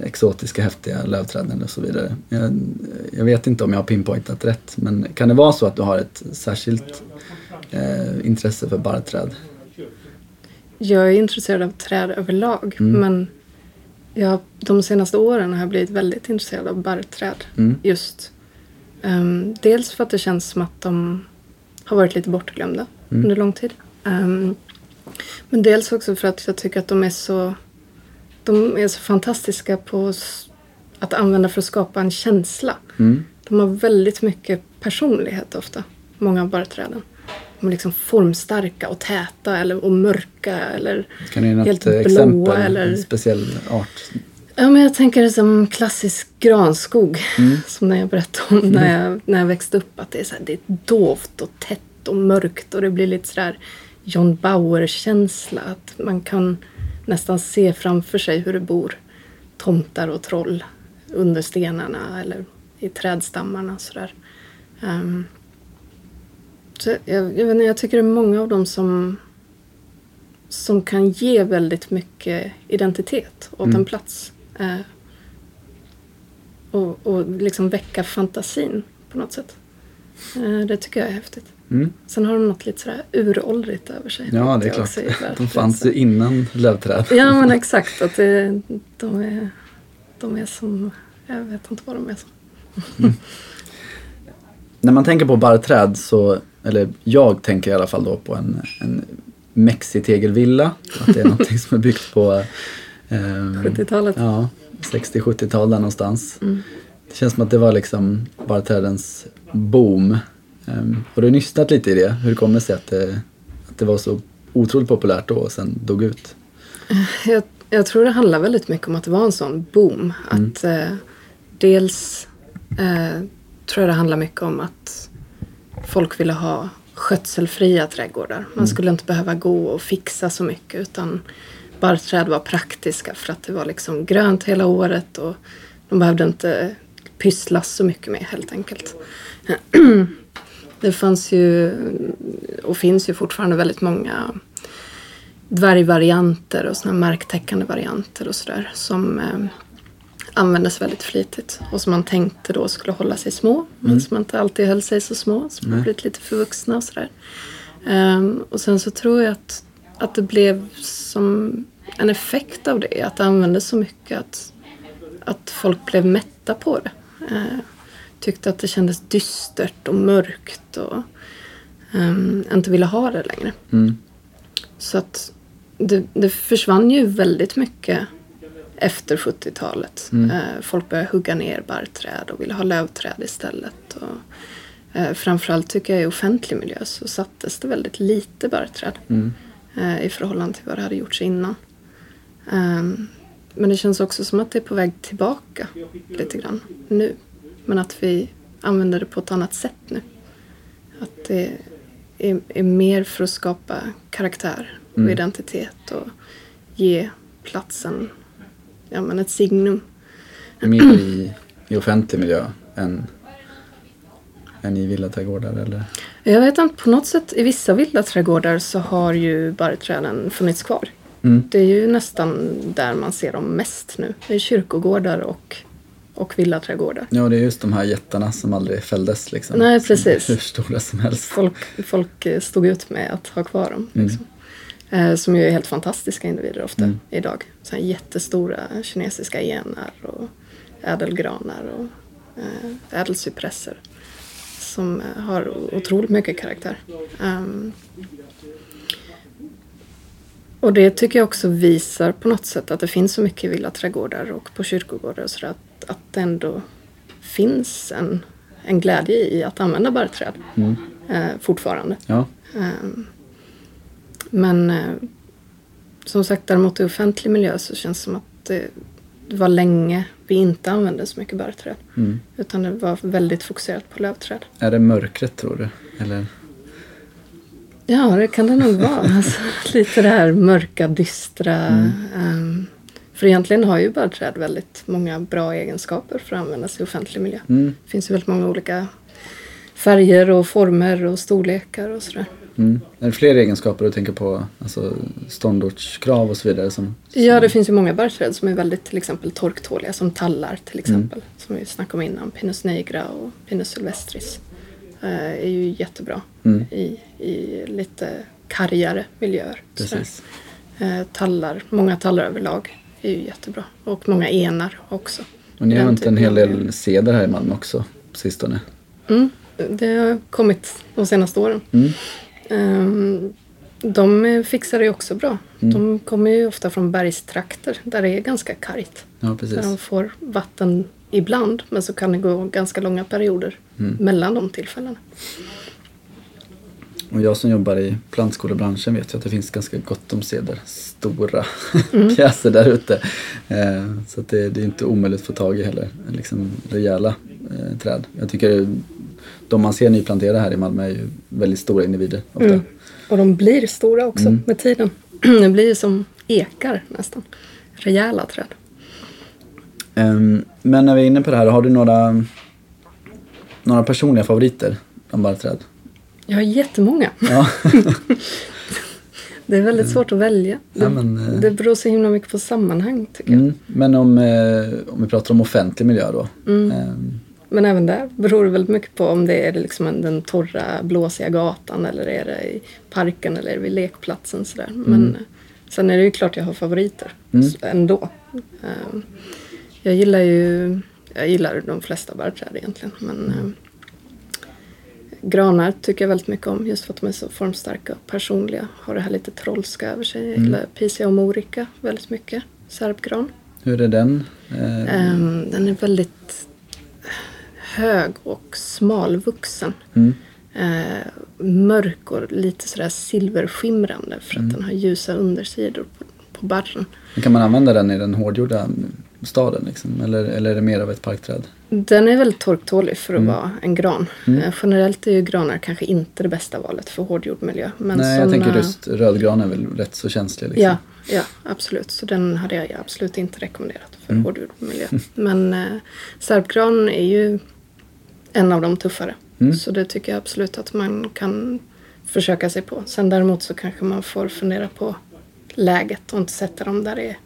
Speaker 1: exotiska häftiga lövträden och så vidare. Jag, jag, vet inte om jag har pinpointat rätt men kan det vara så att du har ett särskilt eh, intresse för barrträd?
Speaker 3: Jag är intresserad av träd överlag mm. men jag, de senaste åren har jag blivit väldigt intresserad av barrträd. Mm. Just um, dels för att det känns som att de har varit lite bortglömda mm. under lång tid. Um, men dels också för att jag tycker att de är så de är så fantastiska på att använda för att skapa en känsla. Mm. De har väldigt mycket personlighet ofta, många av barrträden. De är liksom formstarka och täta eller, och mörka eller
Speaker 1: kan du helt blåa. Exempel, eller... En speciell art?
Speaker 3: Ja, men jag tänker som klassisk granskog. Mm. Som när jag berättade om när jag, när jag växte upp. Att det är, så här, det är dovt och tätt och mörkt och det blir lite sådär John Bauer-känsla. Att man kan nästan se framför sig hur det bor tomtar och troll under stenarna eller i trädstammarna. Sådär. Um, så jag, jag, jag tycker det är många av dem som, som kan ge väldigt mycket identitet åt mm. en plats. Uh, och, och liksom väcka fantasin på något sätt. Uh, det tycker jag är häftigt. Mm. Sen har de något lite sådär uråldrigt över sig.
Speaker 1: Ja, det är klart. De fanns ju innan lövträd.
Speaker 3: Ja, men exakt. Att det, de, är, de är som, jag vet inte vad de är som. Mm.
Speaker 1: När man tänker på barrträd så, eller jag tänker i alla fall då på en, en mexitegelvilla. Att det är någonting som är byggt på
Speaker 3: eh, 70-talet.
Speaker 1: Ja, 60-70-tal där någonstans. Mm. Det känns som att det var liksom barrträdens boom Um, har du nystat lite i det? Hur kommer det sig att det, att det var så otroligt populärt då och sen dog ut?
Speaker 3: Jag, jag, tror det handlar väldigt mycket om att det var en sån boom. Mm. Att eh, dels eh, tror jag det handlar mycket om att folk ville ha skötselfria trädgårdar. Man mm. skulle inte behöva gå och fixa så mycket utan barrträd var praktiska för att det var liksom grönt hela året och de behövde inte pysslas så mycket med helt enkelt. Det fanns ju och finns ju fortfarande väldigt många dvärgvarianter och såna marktäckande varianter och sådär som eh, användes väldigt flitigt och som man tänkte då skulle hålla sig små mm. men som inte alltid höll sig så små som har blivit lite förvuxna och sådär. Um, och sen så tror jag att, att det blev som en effekt av det att det användes så mycket att, att folk blev mätta på det. Uh, tyckte att det kändes dystert och mörkt och um, inte ville ha det längre. Mm. Så att det, det, försvann ju väldigt mycket efter 70-talet. Mm. Uh, folk började hugga ner barrträd och ville ha lövträd istället. Och, uh, framförallt tycker jag i offentlig miljö så sattes det väldigt lite barrträd mm. uh, i förhållande till vad det hade gjorts innan. Um, men det känns också som att det är på väg tillbaka lite grann nu. Men att vi använder det på ett annat sätt nu. Att det är, är mer för att skapa karaktär och mm. identitet och ge platsen ja, men ett signum.
Speaker 1: Mer i, i offentlig miljö än, än i villaträdgårdar eller?
Speaker 3: Jag vet inte, på något sätt i vissa villaträdgårdar så har ju barrträden funnits kvar. Mm. Det är ju nästan där man ser dem mest nu. Det är kyrkogårdar och och villaträdgårdar.
Speaker 1: Ja, det är just de här jättarna som aldrig fälldes. Liksom,
Speaker 3: Nej, precis.
Speaker 1: Hur stora som helst.
Speaker 3: Folk, folk eh, stod ut med att ha kvar dem. Mm. Liksom. Eh, som ju är helt fantastiska individer ofta mm. idag. Så jättestora kinesiska enar och ädelgranar och eh, ädelcypresser. Som har otroligt mycket karaktär. Um, och det tycker jag också visar på något sätt att det finns så mycket villaträdgårdar och på kyrkogårdar och sådär att det ändå finns en, en glädje i att använda barrträd mm. eh, fortfarande. Ja. Eh, men eh, som sagt däremot i offentlig miljö så känns det som att det, det var länge vi inte använde så mycket barrträd. Mm. Utan det var väldigt fokuserat på lövträd.
Speaker 1: Är det mörkret tror du? Eller?
Speaker 3: Ja, det kan det nog vara. Alltså, lite det här mörka, dystra. Mm. Um, för egentligen har ju barrträd väldigt många bra egenskaper för att användas i offentlig miljö. Mm. Det finns ju väldigt många olika färger och former och storlekar och sådär.
Speaker 1: Mm. Är det fler egenskaper du tänker på? Alltså ståndortskrav och så vidare? Som, som...
Speaker 3: Ja, det finns ju många barrträd som är väldigt till exempel torktåliga, som tallar till exempel. Som vi snackade om innan. Pinus nigra och Pinus sylvestris eh, är ju jättebra
Speaker 1: Mm.
Speaker 3: i, i lite kargare miljöer.
Speaker 1: Precis.
Speaker 3: Eh, tallar, många tallar överlag är ju jättebra. Och många enar också.
Speaker 1: Och ni har inte en hel del ceder här i Malmö också på sistone.
Speaker 3: Mm, det har kommit de senaste åren.
Speaker 1: Mm.
Speaker 3: Ehm, de fixar det också bra.
Speaker 1: Mm.
Speaker 3: De kommer ju ofta från bergstrakter där det är ganska kargt.
Speaker 1: Ja,
Speaker 3: Där
Speaker 1: precis.
Speaker 3: de får vatten ibland men så kan det gå ganska långa perioder
Speaker 1: Mm.
Speaker 3: mellan de tillfällena.
Speaker 1: Och jag som jobbar i plantskolebranschen vet ju att det finns ganska gott om ceder. Stora
Speaker 3: Mm.
Speaker 1: pjäser där ute. Eh, så det, det är inte omöjligt att få tag i heller. Liksom rejäla eh, träd. Jag tycker de man ser nyplanterade här i Malmö är ju väldigt stora individer. Ofta.
Speaker 3: Mm. Och de blir stora också
Speaker 1: Mm.
Speaker 3: med tiden. Det blir ju som ekar nästan. Rejäla träd.
Speaker 1: Ehm, men när vi är inne på det här, har du några, några personliga favoriter bland barrträd?
Speaker 3: Jag har jättemånga.
Speaker 1: Ja.
Speaker 3: Det är väldigt svårt att välja. Det,
Speaker 1: Ja, men, eh.
Speaker 3: det beror så himla mycket på sammanhang tycker jag.
Speaker 1: Mm. Men om, eh, om vi pratar om offentlig miljö då.
Speaker 3: Mm.
Speaker 1: Ehm,
Speaker 3: Men även där beror det väldigt mycket på om det är liksom en- den torra blåsiga gatan eller är det i parken eller vid lekplatsen. Sådär. Men eh, sen är det ju klart jag har favoriter
Speaker 1: Mm.
Speaker 3: ändå. Eh, Jag gillar ju jag gillar de flesta barrträd egentligen. Men eh, granar tycker jag väldigt mycket om just för att de är så formstarka och personliga. Har det här lite trollska över sig. Jag gillar Pisia och Morica väldigt mycket. Serbgran.
Speaker 1: hur är den? Eh,
Speaker 3: Ehm, den är väldigt hög och smalvuxen.
Speaker 1: mm.
Speaker 3: Eh, mörk och lite sådär silverskimrande för att den har ljusa undersidor på, på barren.
Speaker 1: Kan man använda den i den hårdgjorda staden? Liksom? Eller, eller är det mer av ett parkträd?
Speaker 3: Den är väldigt torktålig för att vara en gran. Eh, generellt är ju granar kanske inte det bästa valet för hårdgjord miljö. Men
Speaker 1: Nej, jag
Speaker 3: såna-
Speaker 1: tänker just rödgran är väl rätt så känslig. Liksom.
Speaker 3: Ja, ja, absolut. Så den hade jag absolut inte rekommenderat för
Speaker 1: Mm.
Speaker 3: hårdgjord miljö. Men eh, serpgran är ju en av de tuffare.
Speaker 1: Mm.
Speaker 3: Så det tycker jag absolut att man kan försöka sig på. Sen däremot så kanske man får fundera på läget och inte sätta dem där det är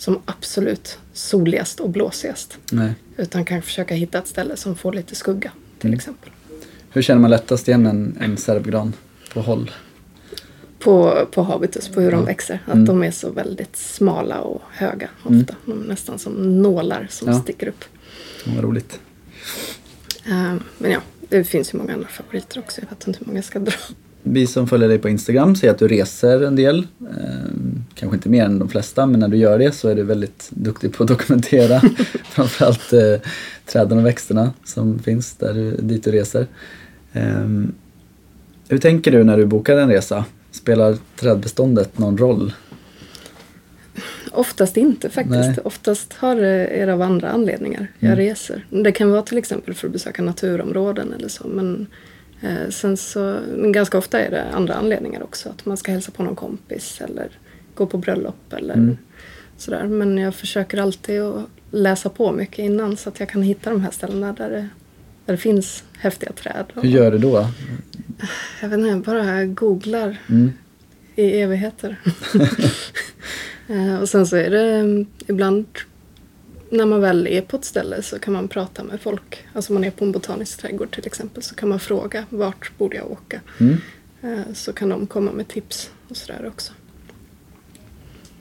Speaker 3: som absolut soligast och blåsigast.
Speaker 1: Nej.
Speaker 3: Utan kanske försöka hitta ett ställe som får lite skugga till
Speaker 1: Mm.
Speaker 3: exempel.
Speaker 1: Hur känner man lättast igen en, en serbgran på håll?
Speaker 3: På, på habitus, på hur de växer. Att
Speaker 1: Mm.
Speaker 3: de är så väldigt smala och höga ofta. De är nästan som nålar som
Speaker 1: Ja.
Speaker 3: sticker upp.
Speaker 1: Ja, Vad roligt.
Speaker 3: Eh, men ja, det finns ju många andra favoriter också. Jag vet inte hur många jag ska dra.
Speaker 1: Vi som följer dig på Instagram ser att du reser en del. Eh, kanske inte mer än de flesta, men när du gör det så är du väldigt duktig på att dokumentera framförallt eh, träden och växterna som finns där du, dit du reser. Eh, hur tänker du när du bokar en resa? Spelar trädbeståndet någon roll?
Speaker 3: Oftast inte faktiskt.
Speaker 1: Nej.
Speaker 3: Oftast har det av andra anledningar jag
Speaker 1: Mm.
Speaker 3: reser. Det kan vara till exempel för att besöka naturområden eller så. Men sen så, men ganska ofta är det andra anledningar också. Att man ska hälsa på någon kompis eller gå på bröllop eller
Speaker 1: Mm.
Speaker 3: sådär. Men jag försöker alltid att läsa på mycket innan så att jag kan hitta de här ställena där det, där det finns häftiga träd.
Speaker 1: Hur gör du då?
Speaker 3: Jag vet inte, jag bara googlar
Speaker 1: Mm.
Speaker 3: i evigheter. Eh, och sen så är det mm, ibland när man väl är på ett ställe så kan man prata med folk. Alltså man är på en botanisk trädgård till exempel så kan man fråga vart borde jag åka.
Speaker 1: Mm.
Speaker 3: Eh, Så kan de komma med tips och sådär också.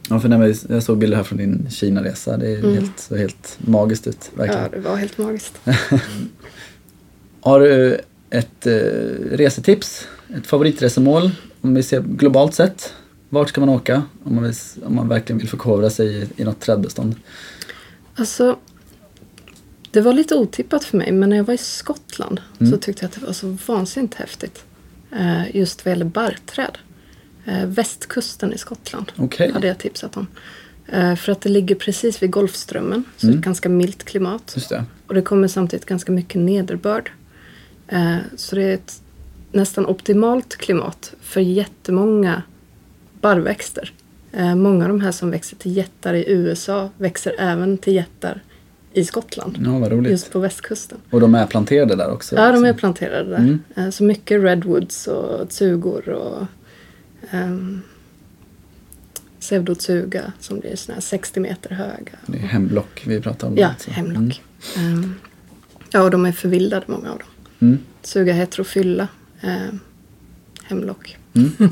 Speaker 1: Ja, för när jag såg bilder här från din Kina-resa. Det är
Speaker 3: Mm.
Speaker 1: helt, så helt magiskt ut, verkligen.
Speaker 3: Ja, det var helt magiskt.
Speaker 1: Har du ett eh, resetips? Ett favoritresemål? Om vi ser globalt sett. Vart ska man åka om man, vill, om man verkligen vill förkovra sig i, i något trädbestånd?
Speaker 3: Alltså, det var lite otippat för mig men när jag var i Skottland
Speaker 1: Mm.
Speaker 3: så tyckte jag att det var så vansinnigt häftigt. Eh, Just vad gäller barrträd. Eh, Västkusten i Skottland
Speaker 1: Okej.
Speaker 3: hade jag tipsat om. Eh, För att det ligger precis vid Golfströmmen, så
Speaker 1: Mm.
Speaker 3: det är ett ganska milt klimat.
Speaker 1: Det.
Speaker 3: Och det kommer samtidigt ganska mycket nederbörd. Eh, Så det är ett nästan optimalt klimat för jättemånga barrväxter. Eh, Många av de här som växer till jättar i USA växer även till jättar i Skottland.
Speaker 1: Ja.
Speaker 3: Just på västkusten.
Speaker 1: Och de är planterade där också?
Speaker 3: Ja, de är planterade där.
Speaker 1: Mm.
Speaker 3: Eh, Så mycket redwoods och tsugor och um, pseudotsuga som blir såna här 60 meter höga.
Speaker 1: Det är hemblock vi pratar om.
Speaker 3: Ja,
Speaker 1: alltså.
Speaker 3: hemlock. Ehm, ja, och de är förvildade många av dem.
Speaker 1: Mm.
Speaker 3: Suga heterofylla, eh, hemlock.
Speaker 1: Mm.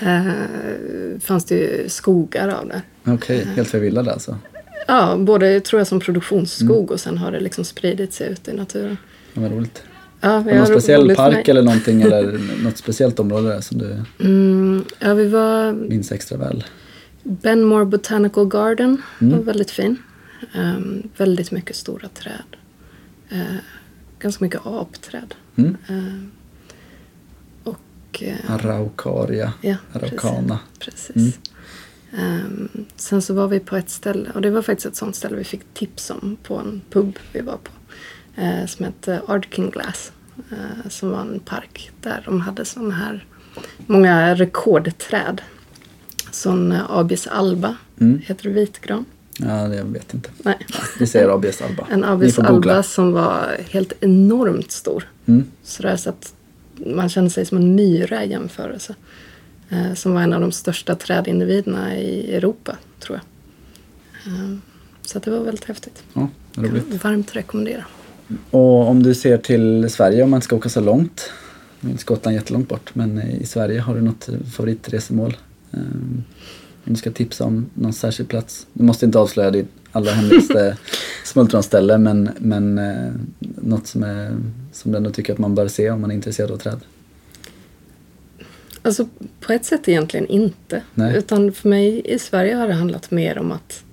Speaker 3: eh, fanns det skogar av.
Speaker 1: Mm. Okej, helt förvillade alltså.
Speaker 3: Ja, både tror jag som produktionsskog
Speaker 1: Mm.
Speaker 3: och sen har det liksom spridit sig ut i naturen.
Speaker 1: Ja, vad roligt.
Speaker 3: Ja,
Speaker 1: du någon speciell park eller någonting eller något speciellt område som du
Speaker 3: Mm, ja, vi var
Speaker 1: minns extra väl?
Speaker 3: Benmore Botanical Garden.
Speaker 1: Mm.
Speaker 3: var väldigt fin. Ehm, väldigt mycket stora träd. Eh, ganska mycket apträd.
Speaker 1: Mm.
Speaker 3: Ehm, och... eh,
Speaker 1: Araucaria,
Speaker 3: ja,
Speaker 1: Araucana.
Speaker 3: Precis.
Speaker 1: Mm.
Speaker 3: Ehm, sen så var vi på ett ställe, och det var faktiskt ett sånt ställe vi fick tips om på en pub vi var på. eh, som hette Ardking Glass. eh, som var en park där de hade såna här många rekordträd. Sån eh, Abies alba,
Speaker 1: Mm.
Speaker 3: heter det vitgran?
Speaker 1: Ja, det jag vet inte.
Speaker 3: Nej,
Speaker 1: Vi säger ABS Alba.
Speaker 3: en Abies alba som var helt enormt stor.
Speaker 1: Mm.
Speaker 3: Sådär så att man kände sig som en myra i jämförelse. Eh, som var en av de största trädindividerna i Europa, tror jag. Eh, så det var väldigt häftigt.
Speaker 1: Ja, roligt.
Speaker 3: Varmt rekommendera.
Speaker 1: Och om du ser till Sverige, om man ska åka så långt. Nu är Skottland jättelångt bort, men i Sverige har du något favoritresemål? Um, om du ska tipsa om någon särskild plats. Du måste inte avslöja ditt allra hemligaste smultronställe, men, men eh, något som, är, som du ändå tycker att man bör se om man är intresserad av träd.
Speaker 3: Alltså på ett sätt egentligen inte.
Speaker 1: Nej.
Speaker 3: Utan för mig i Sverige har det handlat mer om att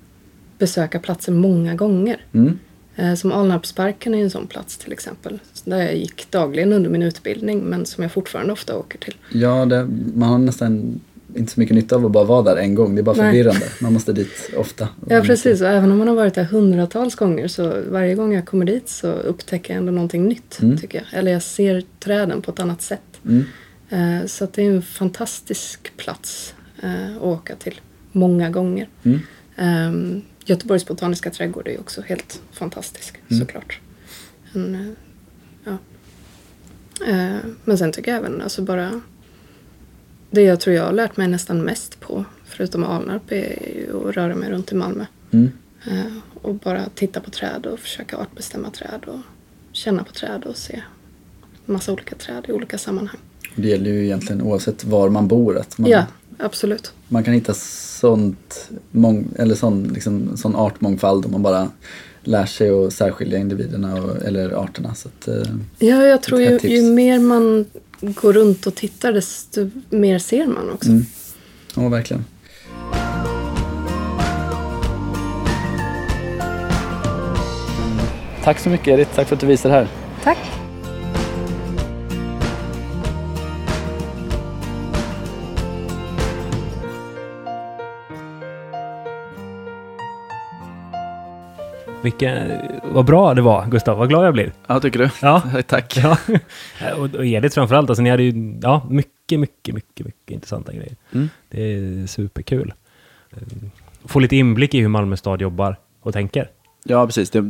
Speaker 3: besöka platser många gånger.
Speaker 1: Mm.
Speaker 3: Eh, Som Alnarpsparken är en sån plats till exempel. Där jag gick dagligen under min utbildning men som jag fortfarande ofta åker till.
Speaker 1: Ja, det, man har nästan inte så mycket nytta av att bara vara där en gång. Det är bara
Speaker 3: Nej.
Speaker 1: förvirrande. Man måste dit ofta.
Speaker 3: Ja precis och även om man har varit där hundratals gånger så varje gång jag kommer dit så upptäcker jag ändå någonting nytt
Speaker 1: Mm.
Speaker 3: tycker jag. Eller jag ser träden på ett annat sätt.
Speaker 1: Mm.
Speaker 3: Eh, Så det är en fantastisk plats eh, att åka till många gånger.
Speaker 1: Mm.
Speaker 3: Um, Göteborgs botaniska trädgård är ju också helt fantastisk
Speaker 1: Mm.
Speaker 3: såklart. En, eh, ja. Men sen tycker jag även alltså bara det jag tror jag har lärt mig nästan mest på förutom Alnarp är ju att röra mig runt i Malmö.
Speaker 1: Mm.
Speaker 3: Eh, och bara titta på träd och försöka artbestämma träd och känna på träd och se massa olika träd i olika sammanhang.
Speaker 1: Det gäller ju egentligen oavsett var man bor. Att man,
Speaker 3: Ja, absolut.
Speaker 1: man kan hitta sånt, mång, eller sån, liksom, sån artmångfald om man bara lär sig att särskilja individerna och, eller arterna. Så att, eh,
Speaker 3: Ja, jag tror ju, ju mer man går runt och tittar desto mer ser man också.
Speaker 1: mm. Ja, verkligen. Tack så mycket Edith, tack för att du visade här.
Speaker 3: Tack!
Speaker 2: Vilken, vad bra det var, Gustav. Vad glad jag blir.
Speaker 1: Ja, tycker du?
Speaker 2: Ja.
Speaker 1: Tack.
Speaker 2: Ja. och, och Edith framförallt. Alltså, ni hade ju ja, mycket, mycket, mycket, mycket intressanta grejer.
Speaker 1: Mm.
Speaker 2: Det är superkul. Eh, Få lite inblick i hur Malmö stad jobbar och tänker.
Speaker 1: Ja, precis. Det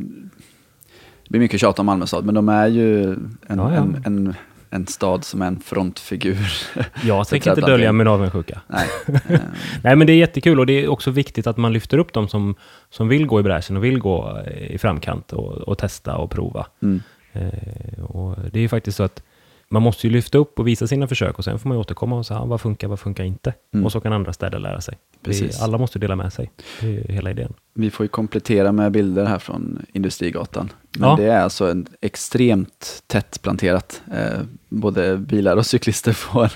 Speaker 1: blir mycket tjat om Malmö stad, men de är ju en,
Speaker 2: Ja, ja.
Speaker 1: En, en, en stad som är en frontfigur.
Speaker 2: Jag tänker inte dölja min avundsjuka.
Speaker 1: Nej.
Speaker 2: Nej, men det är jättekul och det är också viktigt att man lyfter upp dem som, som vill gå i bräschen och vill gå eh, i framkant och, och testa och prova.
Speaker 1: Mm.
Speaker 2: Eh, och det är ju faktiskt så att man måste ju lyfta upp och visa sina försök och sen får man ju återkomma och säga vad funkar, vad funkar inte?
Speaker 1: Mm.
Speaker 2: Och så kan andra städer lära sig.
Speaker 1: Precis.
Speaker 2: Det, alla måste dela med sig. Det är hela idén.
Speaker 1: Vi får ju komplettera med bilder här från Industrigatan. Men
Speaker 2: Ja.
Speaker 1: det är alltså en extremt tätt planterat. Eh, både bilar och cyklister får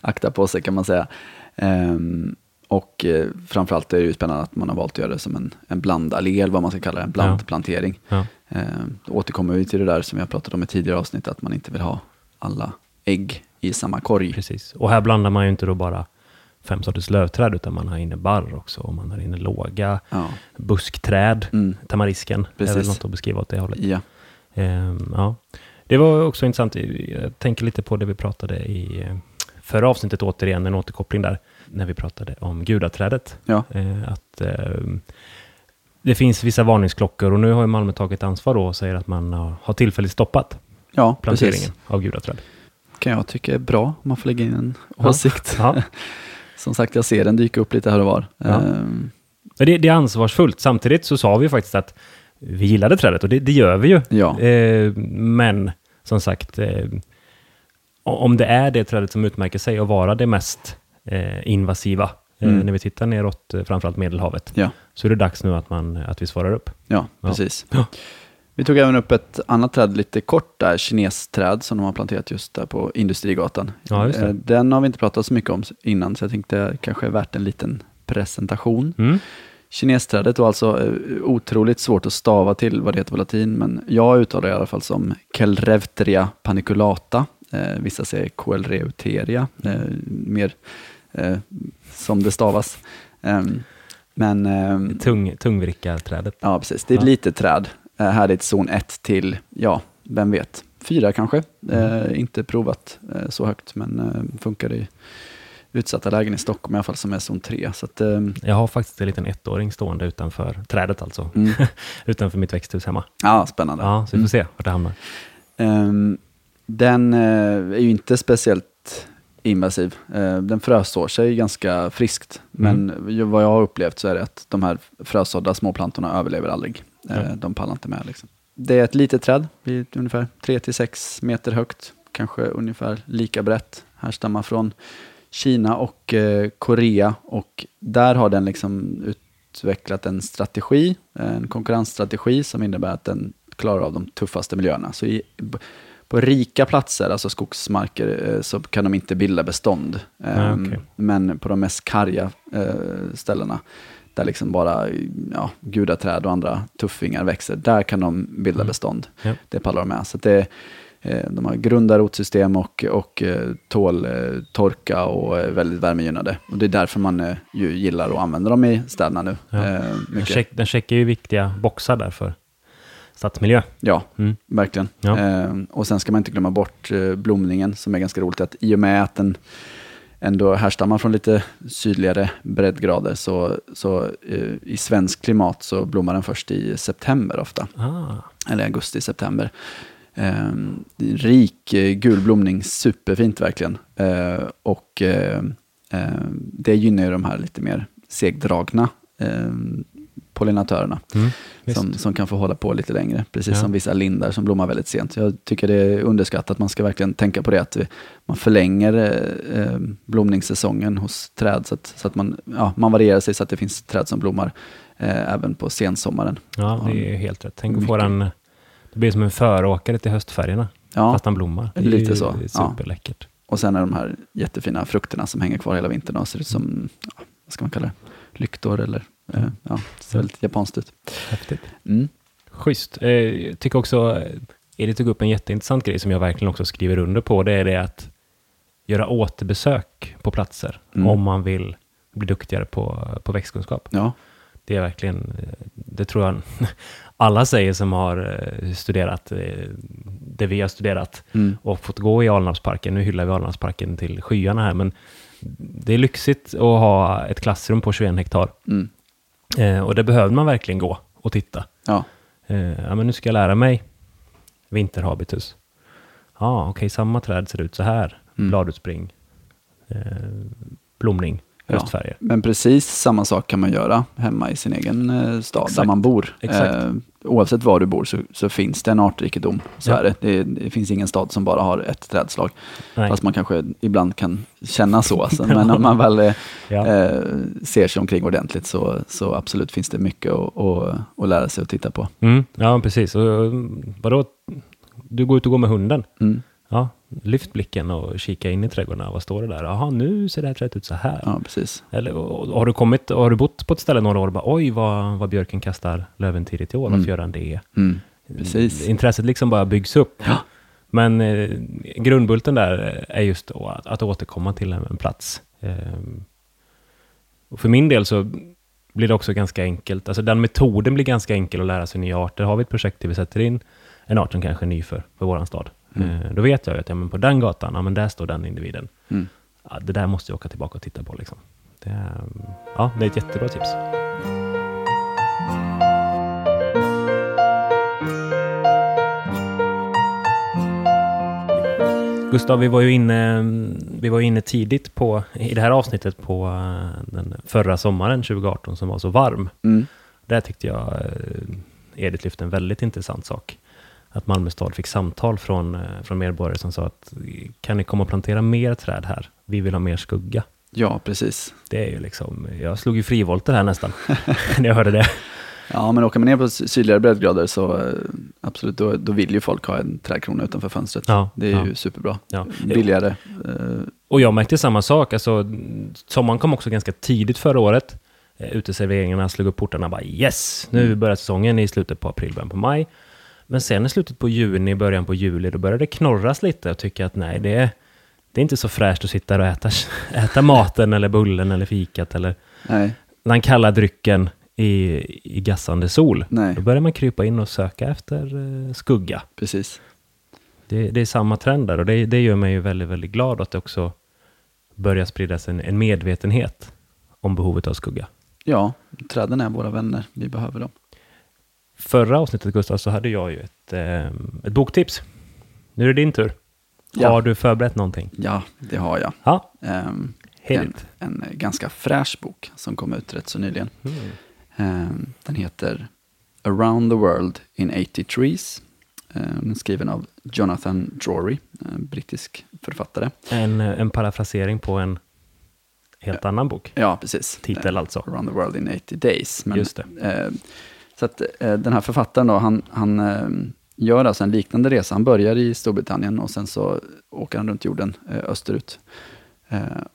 Speaker 1: akta på sig kan man säga. Ehm, och eh, framförallt är det ju spännande att man har valt att göra det som en, en blandallé, eller vad man ska kalla det, en blandplantering.
Speaker 2: Ja.
Speaker 1: Ehm, då återkommer vi till det där som jag pratat om i tidigare avsnitt, att man inte vill ha alla ägg i samma korg.
Speaker 2: Precis. Och här blandar man ju inte då bara fem sorters lövträd, utan man har inne barr också. Och man har inne låga
Speaker 1: Ja,
Speaker 2: buskträd.
Speaker 1: mm,
Speaker 2: Tamarisken är väl
Speaker 1: Precis.
Speaker 2: något att beskriva åt det hållet.
Speaker 1: ja.
Speaker 2: Ehm, ja. Det var också intressant. Jag tänker lite på det vi pratade i eh, förra avsnittet, återigen en återkoppling där, när vi pratade om gudaträdet.
Speaker 1: ja.
Speaker 2: Eh, att, ehm, det finns vissa varningsklockor och nu har ju Malmö tagit ansvar då och säger att man har, har tillfälligt stoppat
Speaker 1: Ja,
Speaker 2: planteringen
Speaker 1: precis.
Speaker 2: av gudaträd.
Speaker 1: Kan jag tycka är bra om man får lägga in en
Speaker 2: Ja.
Speaker 1: åsikt.
Speaker 2: Ja.
Speaker 1: Som sagt, jag ser den dyka upp lite här och var.
Speaker 2: Ja. Men det, det är ansvarsfullt. Samtidigt så sa vi faktiskt att vi gillade trädet och det, det gör vi ju.
Speaker 1: ja.
Speaker 2: Eh, men som sagt, eh, om det är det trädet som utmärker sig att vara det mest eh, invasiva eh,
Speaker 1: Mm.
Speaker 2: när vi tittar neråt, eh, framförallt Medelhavet,
Speaker 1: Ja.
Speaker 2: så är det dags nu att, man, att vi svarar upp.
Speaker 1: Ja,
Speaker 2: Ja.
Speaker 1: precis.
Speaker 2: Ja.
Speaker 1: Vi tog även upp ett annat träd lite kort där, kinesträd som de har planterat just där på Industrigatan.
Speaker 2: Ja.
Speaker 1: Eh, Den har vi inte pratat så mycket om innan, så jag tänkte det kanske är värt en liten presentation.
Speaker 2: Mm.
Speaker 1: Kinesträdet var alltså eh, otroligt svårt att stava till vad det heter på latin, men jag uttalar det i alla fall som Kelrevteria paniculata. Eh, vissa säger Coelreuteria, eh, mer eh, som det stavas. Ehm, men ehm,
Speaker 2: Tung, tungvrickarträdet.
Speaker 1: Ja, precis. Det är ett
Speaker 2: Ja.
Speaker 1: litet träd. Eh, här är ett zon 1 till, ja, vem vet, fyra kanske. Eh, inte provat eh, så högt, men eh, funkar i utsatta lägen i Stockholm i alla fall som är zon 3. Så att, eh,
Speaker 2: Jag har faktiskt en liten ettåring stående utanför trädet alltså.
Speaker 1: mm.
Speaker 2: utanför mitt växthus hemma.
Speaker 1: Ja, spännande.
Speaker 2: Ja, så vi får se vart det hamnar.
Speaker 1: Ehm, den eh, är ju inte speciellt invasiv. Eh, den frösår sig ganska friskt. Men ju- vad jag har upplevt så är det att de här frösådda småplantorna överlever aldrig.
Speaker 2: Ja.
Speaker 1: De pallar inte med. Liksom. Det är ett litet träd, ungefär 3-6 meter högt. Kanske ungefär lika brett. Härstammar från Kina och eh, Korea. Och där har den liksom utvecklat en strategi, en konkurrensstrategi som innebär att den klarar av de tuffaste miljöerna. Så i, på rika platser, alltså skogsmarker, eh, så kan de inte bilda bestånd.
Speaker 2: Nej,
Speaker 1: Ehm,
Speaker 2: okej.
Speaker 1: Men på de mest karga eh, ställena, där liksom bara ja, gudaträd och andra tuffingar växer, där kan de bilda
Speaker 2: Mm.
Speaker 1: bestånd.
Speaker 2: Ja.
Speaker 1: Det pallar de med. Så det, eh, de har grunda rotsystem och, och eh, tål eh, torka och är väldigt värmegynnade. Och det är därför man ju gillar att använda dem i städerna nu.
Speaker 2: Ja. Den, check, den checkar ju viktiga boxar där för stadsmiljö.
Speaker 1: Ja,
Speaker 2: Mm.
Speaker 1: verkligen.
Speaker 2: Ja.
Speaker 1: Och sen ska man inte glömma bort blomningen som är ganska roligt. Att I och med att den ändå härstammar från lite sydligare breddgrader så, så eh, i svensk klimat så blommar den först i september ofta.
Speaker 2: Ah.
Speaker 1: Eller augusti-september. Eh, rik eh, gul blomning, superfint verkligen. Eh, och eh, eh, det gynnar ju de här lite mer segdragna eh, pollinatörerna
Speaker 2: Mm.
Speaker 1: Som, som kan få hålla på lite längre. Precis
Speaker 2: Ja.
Speaker 1: som vissa lindar som blommar väldigt sent. Jag tycker det är underskattat. Man ska verkligen tänka på det. Att man förlänger eh, eh, blomningssäsongen hos träd. Så att, så att man, ja, man varierar sig så att det finns träd som blommar eh, även på sensommaren.
Speaker 2: Ja, det är helt rätt. Tänk att få den... Det blir som en föråkare till höstfärgerna,
Speaker 1: Ja,
Speaker 2: fast den blommar. Det är
Speaker 1: lite
Speaker 2: ju
Speaker 1: så, ja.
Speaker 2: superläckert.
Speaker 1: och sen är de här jättefina frukterna som hänger kvar hela vintern och ser ut som, ja, vad ska man kalla det, lyktor eller, ja, det ser väldigt japanskt ut.
Speaker 2: Häftigt.
Speaker 1: Mm.
Speaker 2: Schysst. Eh, Jag tycker också, eh, Edith tog upp en jätteintressant grej som jag verkligen också skriver under på. Det är det att göra återbesök på platser
Speaker 1: Mm.
Speaker 2: om man vill bli duktigare på, på växtkunskap.
Speaker 1: Ja,
Speaker 2: Det är verkligen, eh, det tror jag alla säger som har eh, studerat eh, det vi har studerat
Speaker 1: mm.
Speaker 2: och fått gå i Alnarpsparken. Nu hyllar vi Alnarpsparken till skyarna här, men det är lyxigt att ha ett klassrum på 21 hektar.
Speaker 1: Mm.
Speaker 2: Eh, och det behöver man verkligen gå och titta.
Speaker 1: ja.
Speaker 2: Eh, ja, men nu ska jag lära mig vinterhabitus. Ja, ah, okej, samma träd ser ut så här.
Speaker 1: Mm.
Speaker 2: Bladutspring, eh, blomning,
Speaker 1: Ja.
Speaker 2: höstfärger.
Speaker 1: Men precis samma sak kan man göra hemma i sin egen eh, stad där
Speaker 2: Exakt.
Speaker 1: man bor.
Speaker 2: Exakt.
Speaker 1: Oavsett var du bor så, så finns det en artrikedom. Så
Speaker 2: Ja.
Speaker 1: är det. Det, det finns ingen stad som bara har ett trädslag.
Speaker 2: Nej.
Speaker 1: Fast man kanske ibland kan känna så. Alltså. Men om man väl eh,
Speaker 2: Ja.
Speaker 1: eh, ser sig omkring ordentligt så, så absolut finns det mycket att, att, att lära sig och titta på.
Speaker 2: Mm, ja, precis. Och, eh, vadå? Du går ut och går med hunden.
Speaker 1: Mm.
Speaker 2: Ja, lyft blicken och kika in i trädgården. Vad står det där? Jaha, nu ser det här trädet ut så här.
Speaker 1: Ja, precis.
Speaker 2: Eller och, och har du kommit, och har du bott på ett ställe några år och bara oj, vad, vad björken kastar löven tidigt i år. Varför
Speaker 1: Mm.
Speaker 2: gör den det?
Speaker 1: Mm. Precis.
Speaker 2: Intresset liksom bara byggs upp.
Speaker 1: Ja.
Speaker 2: Men eh, grundbulten där är just att, att återkomma till en, en plats. Ehm, och för min del så blir det också ganska enkelt. Alltså den metoden blir ganska enkel att lära sig nya arter. Har vi ett projekt där vi sätter in en art som kanske är ny för, för vår stad.
Speaker 1: Mm.
Speaker 2: Eh, då vet jag ju att ja, men på den gatan, ja, men där står den individen.
Speaker 1: Mm.
Speaker 2: Ja, det där måste jag åka tillbaka och titta på. Liksom. Det, är, ja, det är ett jättebra tips. Gustav, vi var ju inne, vi var inne tidigt på, i det här avsnittet på eh, den förra sommaren 2018 som var så varm.
Speaker 1: Mm.
Speaker 2: Där tyckte jag eh, Edith lyfte en väldigt intressant sak. Att Malmö stad fick samtal från, eh, från medborgare som sa att kan ni komma och plantera mer träd här? Vi vill ha mer skugga.
Speaker 1: Ja, precis.
Speaker 2: Det är ju liksom, jag slog ju frivolter här nästan, när jag hörde det.
Speaker 1: Ja, men åker man ner på sydligare breddgrader så eh, absolut, då, då vill ju folk ha en trädkrona utanför fönstret.
Speaker 2: Ja,
Speaker 1: det är
Speaker 2: ja.
Speaker 1: ju superbra.
Speaker 2: Ja.
Speaker 1: Billigare. eh,
Speaker 2: Och jag märkte samma sak, alltså, sommaren kom också ganska tidigt förra året. Uteserveringarna slog upp portarna och bara yes, nu
Speaker 1: Mm.
Speaker 2: börjar säsongen i slutet på april, början på maj. Men sen i slutet på juni, början på juli, då började det knorras lite och tycka att nej, det är, det är inte så fräscht att sitta och äta, äta maten eller bullen eller fikat eller
Speaker 1: Nej,
Speaker 2: den kalla drycken i, i gassande sol.
Speaker 1: nej,
Speaker 2: Då börjar man krypa in och söka efter eh, skugga.
Speaker 1: precis.
Speaker 2: Det, det är samma trend där och det, det gör mig ju väldigt, väldigt glad att det också börjar spridas en, en medvetenhet om behovet av skugga.
Speaker 1: Ja, träden är våra vänner. Vi behöver dem.
Speaker 2: Förra avsnittet Gustav så hade jag ju ett, eh, ett boktips. Nu är det din tur.
Speaker 1: Ja.
Speaker 2: Har du förberett någonting?
Speaker 1: Ja, det har jag.
Speaker 2: Ja,
Speaker 1: Ehm,
Speaker 2: hit
Speaker 1: en, en ganska fräsch bok som kom ut rätt så nyligen.
Speaker 2: Mm.
Speaker 1: Ehm, den heter Around the World in 80 Trees. Ehm, är skriven av Jonathan Drury, en brittisk författare.
Speaker 2: En, eh, en parafrasering på en helt annan bok.
Speaker 1: Ja, precis.
Speaker 2: Titel alltså.
Speaker 1: Around the World in 80 Days. Men,
Speaker 2: Just det.
Speaker 1: eh, så att eh, den här författaren då, han, han eh, gör alltså en liknande resa. Han börjar i Storbritannien och sen så åker han runt jorden eh, österut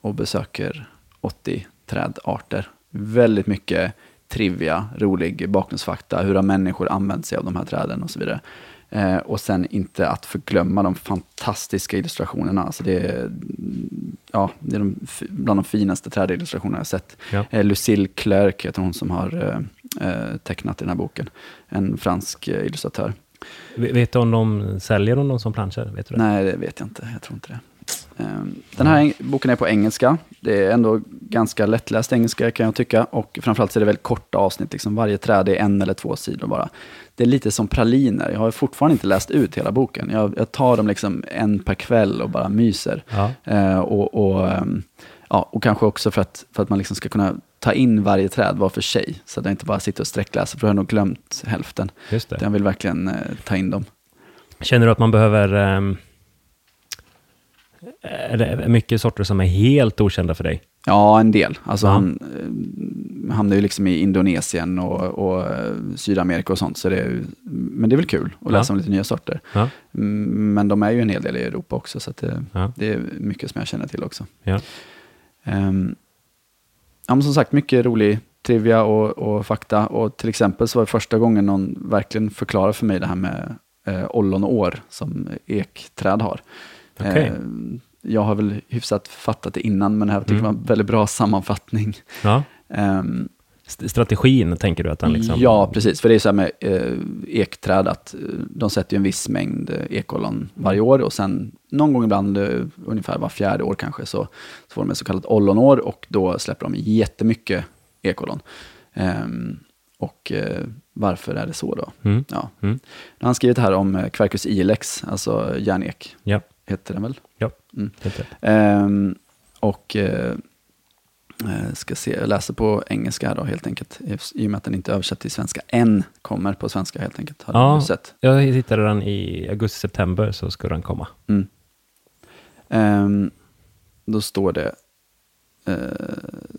Speaker 1: och besöker 80 trädarter. Väldigt mycket trivia, rolig bakgrundsfakta, hur har människor använt sig av de här träden och så vidare. Eh, och sen inte att förglömma de fantastiska illustrationerna. Alltså det, är, ja, det är de, bland de finaste trädillustrationerna jag sett.
Speaker 2: Ja.
Speaker 1: Eh, Lucille Clerc heter hon som har eh, tecknat i den här boken. En fransk eh, illustratör.
Speaker 2: Vet du om de säljer dem som planscher? Vet du det?
Speaker 1: Nej, det vet jag inte. Jag tror inte det. Ehm, Den här boken är på engelska. Det är ändå ganska lättläst engelska kan jag tycka. Och framförallt så är det väldigt korta avsnitt. Liksom varje träd är en eller två sidor bara. Det är lite som praliner. Jag har fortfarande inte läst ut hela boken. Jag, jag tar dem liksom en per kväll och bara myser.
Speaker 2: Ja.
Speaker 1: Eh, och, och, ehm, ja, och kanske också för att, för att man liksom ska kunna ta in varje träd var för sig. Så att jag inte bara sitter och sträckläser, för då har jag nog glömt hälften.
Speaker 2: Just det.
Speaker 1: Jag vill verkligen eh, ta in dem.
Speaker 2: Känner du att man behöver... ehm, är det mycket sorter som är helt okända för dig?
Speaker 1: Ja, en del. Alltså
Speaker 2: Ja.
Speaker 1: han eh, hamnar ju liksom i Indonesien och, och eh, Sydamerika och sånt. Så det är, ju- men det är väl kul att
Speaker 2: Ja.
Speaker 1: läsa om lite nya sorter.
Speaker 2: Ja.
Speaker 1: Mm, Men de är ju en hel del i Europa också, så det,
Speaker 2: Ja.
Speaker 1: det är mycket som jag känner till också. Ehm, ja, men som sagt, mycket rolig trivia och, och fakta. Och till exempel så var det första gången någon verkligen förklarade för mig det här med eh, ollonår som ekträd har.
Speaker 2: Okej.
Speaker 1: Ehm, jag har väl hyfsat fattat det innan, men det här tycker
Speaker 2: Mm.
Speaker 1: var en väldigt bra sammanfattning.
Speaker 2: Ja. St- Strategin, tänker du att den liksom...
Speaker 1: Ja, precis. För det är så här med eh, ekträd att eh, de sätter ju en viss mängd eh, ekollon varje år och sen någon gång ibland, eh, ungefär var fjärde år kanske, så, så får de ett så kallat ollonår och då släpper de jättemycket ekollon. Ehm, och eh, varför är det så då?
Speaker 2: Mm.
Speaker 1: Ja.
Speaker 2: Mm.
Speaker 1: Nu har han skrivit här om eh, Quercus ilex, alltså järnek,
Speaker 2: Ja,
Speaker 1: heter den väl?
Speaker 2: ja.
Speaker 1: Mm.
Speaker 2: Helt rätt.
Speaker 1: Ehm, och eh, eh, ska se, jag läser på engelska då helt enkelt. I och med att den inte är översatt till svenska än, kommer på svenska helt enkelt. Har
Speaker 2: Ja.
Speaker 1: du sett.
Speaker 2: Jag hittade den i augusti-september, så ska den komma.
Speaker 1: Mm. Ehm, då står det eh,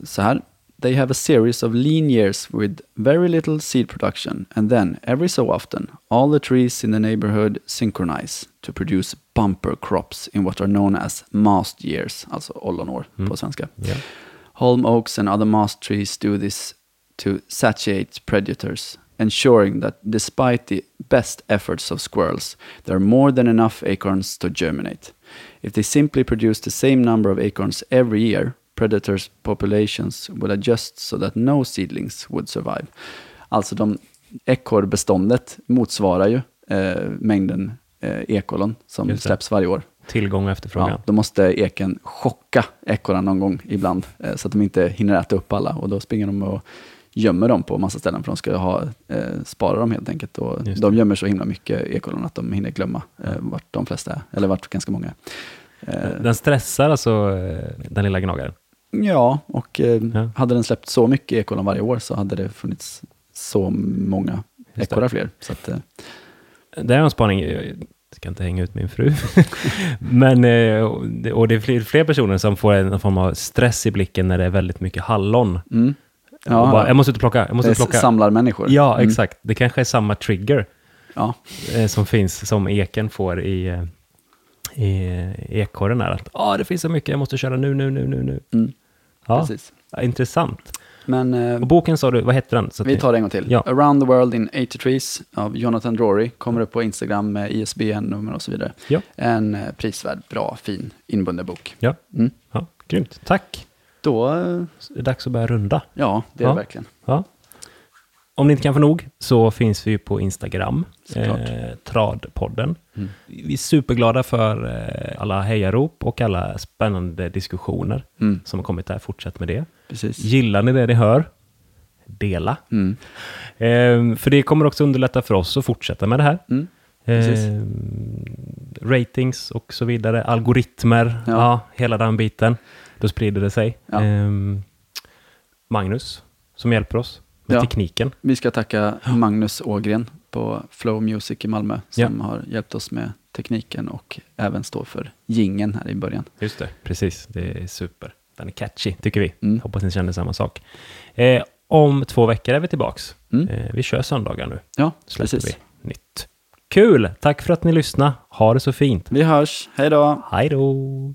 Speaker 1: så här. They have a series of lean years with very little seed production and then every so often all the trees in the neighborhood synchronize to produce bumper crops in what are known as mast years, alltså ollonår
Speaker 2: Mm.
Speaker 1: på svenska.
Speaker 2: Ja.
Speaker 1: Holm oaks and other mast trees do this to satiate predators, ensuring that despite the best efforts of squirrels, there are more than enough acorns to germinate. If they simply produce the same number of acorns every year, predators' populations would adjust so that no seedlings would survive. Alltså de, ekorrbeståndet motsvarar ju eh, mängden eh, ekollon som släpps varje år.
Speaker 2: Tillgång och efterfrågan.
Speaker 1: Ja, då måste eken chocka ekorrarna någon gång ibland, eh, så att de inte hinner äta upp alla. Och då springer de och gömmer dem på massa ställen, för de ska ha, eh, spara dem helt enkelt. Och de gömmer så himla mycket ekollon att de hinner glömma eh, vart de flesta är, eller vart ganska många är. Eh,
Speaker 2: Den stressar alltså eh, den lilla gnagaren.
Speaker 1: Ja, och eh,
Speaker 2: Ja.
Speaker 1: hade den släppt så mycket ekollon varje år så hade det funnits så många ekorrar fler. Så att,
Speaker 2: Det är en spaning, ska inte hänga ut min fru. Men, eh, och det- det är fler, fler personer som får en form av stress i blicken när det är väldigt mycket hallon.
Speaker 1: mm. Ja,
Speaker 2: bara, jag måste ut och plocka, jag
Speaker 1: det
Speaker 2: måste och plocka.
Speaker 1: samlarmänniskor.
Speaker 2: Ja,
Speaker 1: Mm.
Speaker 2: exakt. Det kanske är samma trigger
Speaker 1: Ja,
Speaker 2: eh, som finns, som eken får i, eh, i ekorren. Här. Att, ah, det finns så mycket, jag måste köra nu, nu, nu, nu, nu.
Speaker 1: mm.
Speaker 2: Ja,
Speaker 1: precis.
Speaker 2: intressant.
Speaker 1: Men eh,
Speaker 2: Och boken sa du, vad hette den?
Speaker 1: Vi tar det en gång till.
Speaker 2: Ja.
Speaker 1: Around the World in 80 Trees av Jonathan Drury. Kommer upp på Instagram med ISBN-nummer och så vidare.
Speaker 2: Ja.
Speaker 1: En eh, prisvärd, bra, fin, inbunden bok.
Speaker 2: Ja.
Speaker 1: Mm.
Speaker 2: Ja, grymt. Tack.
Speaker 1: Då, eh,
Speaker 2: det är dags att börja runda.
Speaker 1: ja, det är
Speaker 2: Ja.
Speaker 1: det verkligen.
Speaker 2: Ja. Om ni inte kan få nog så finns vi ju på Instagram, eh, Tradpodden.
Speaker 1: Mm.
Speaker 2: Vi är superglada för eh, alla hejarop och alla spännande diskussioner
Speaker 1: Mm,
Speaker 2: som har kommit där. Fortsätt med det.
Speaker 1: precis.
Speaker 2: Gillar ni det ni hör? Dela.
Speaker 1: Mm.
Speaker 2: Eh, för det kommer också underlätta för oss att fortsätta med det här. Eh, ratings och så vidare, algoritmer, ja.
Speaker 1: Ja.
Speaker 2: hela den biten. Då sprider det sig.
Speaker 1: Ja.
Speaker 2: Eh, Magnus, som hjälper oss med
Speaker 1: Ja.
Speaker 2: tekniken.
Speaker 1: Vi ska tacka Magnus Ågren på Flow Music i Malmö som har hjälpt oss med tekniken och även står för gingen här i början.
Speaker 2: Just det. Precis, det är super. Den är catchy, tycker vi.
Speaker 1: Mm.
Speaker 2: Hoppas ni känner samma sak. Eh, om två veckor är vi tillbaks.
Speaker 1: Mm.
Speaker 2: Eh, vi kör söndagar nu,
Speaker 1: Ja,
Speaker 2: släpper
Speaker 1: precis.
Speaker 2: vi nytt. Kul! Tack för att ni lyssnade. Ha det så fint.
Speaker 1: Vi hörs. Hej då!
Speaker 2: Hej då!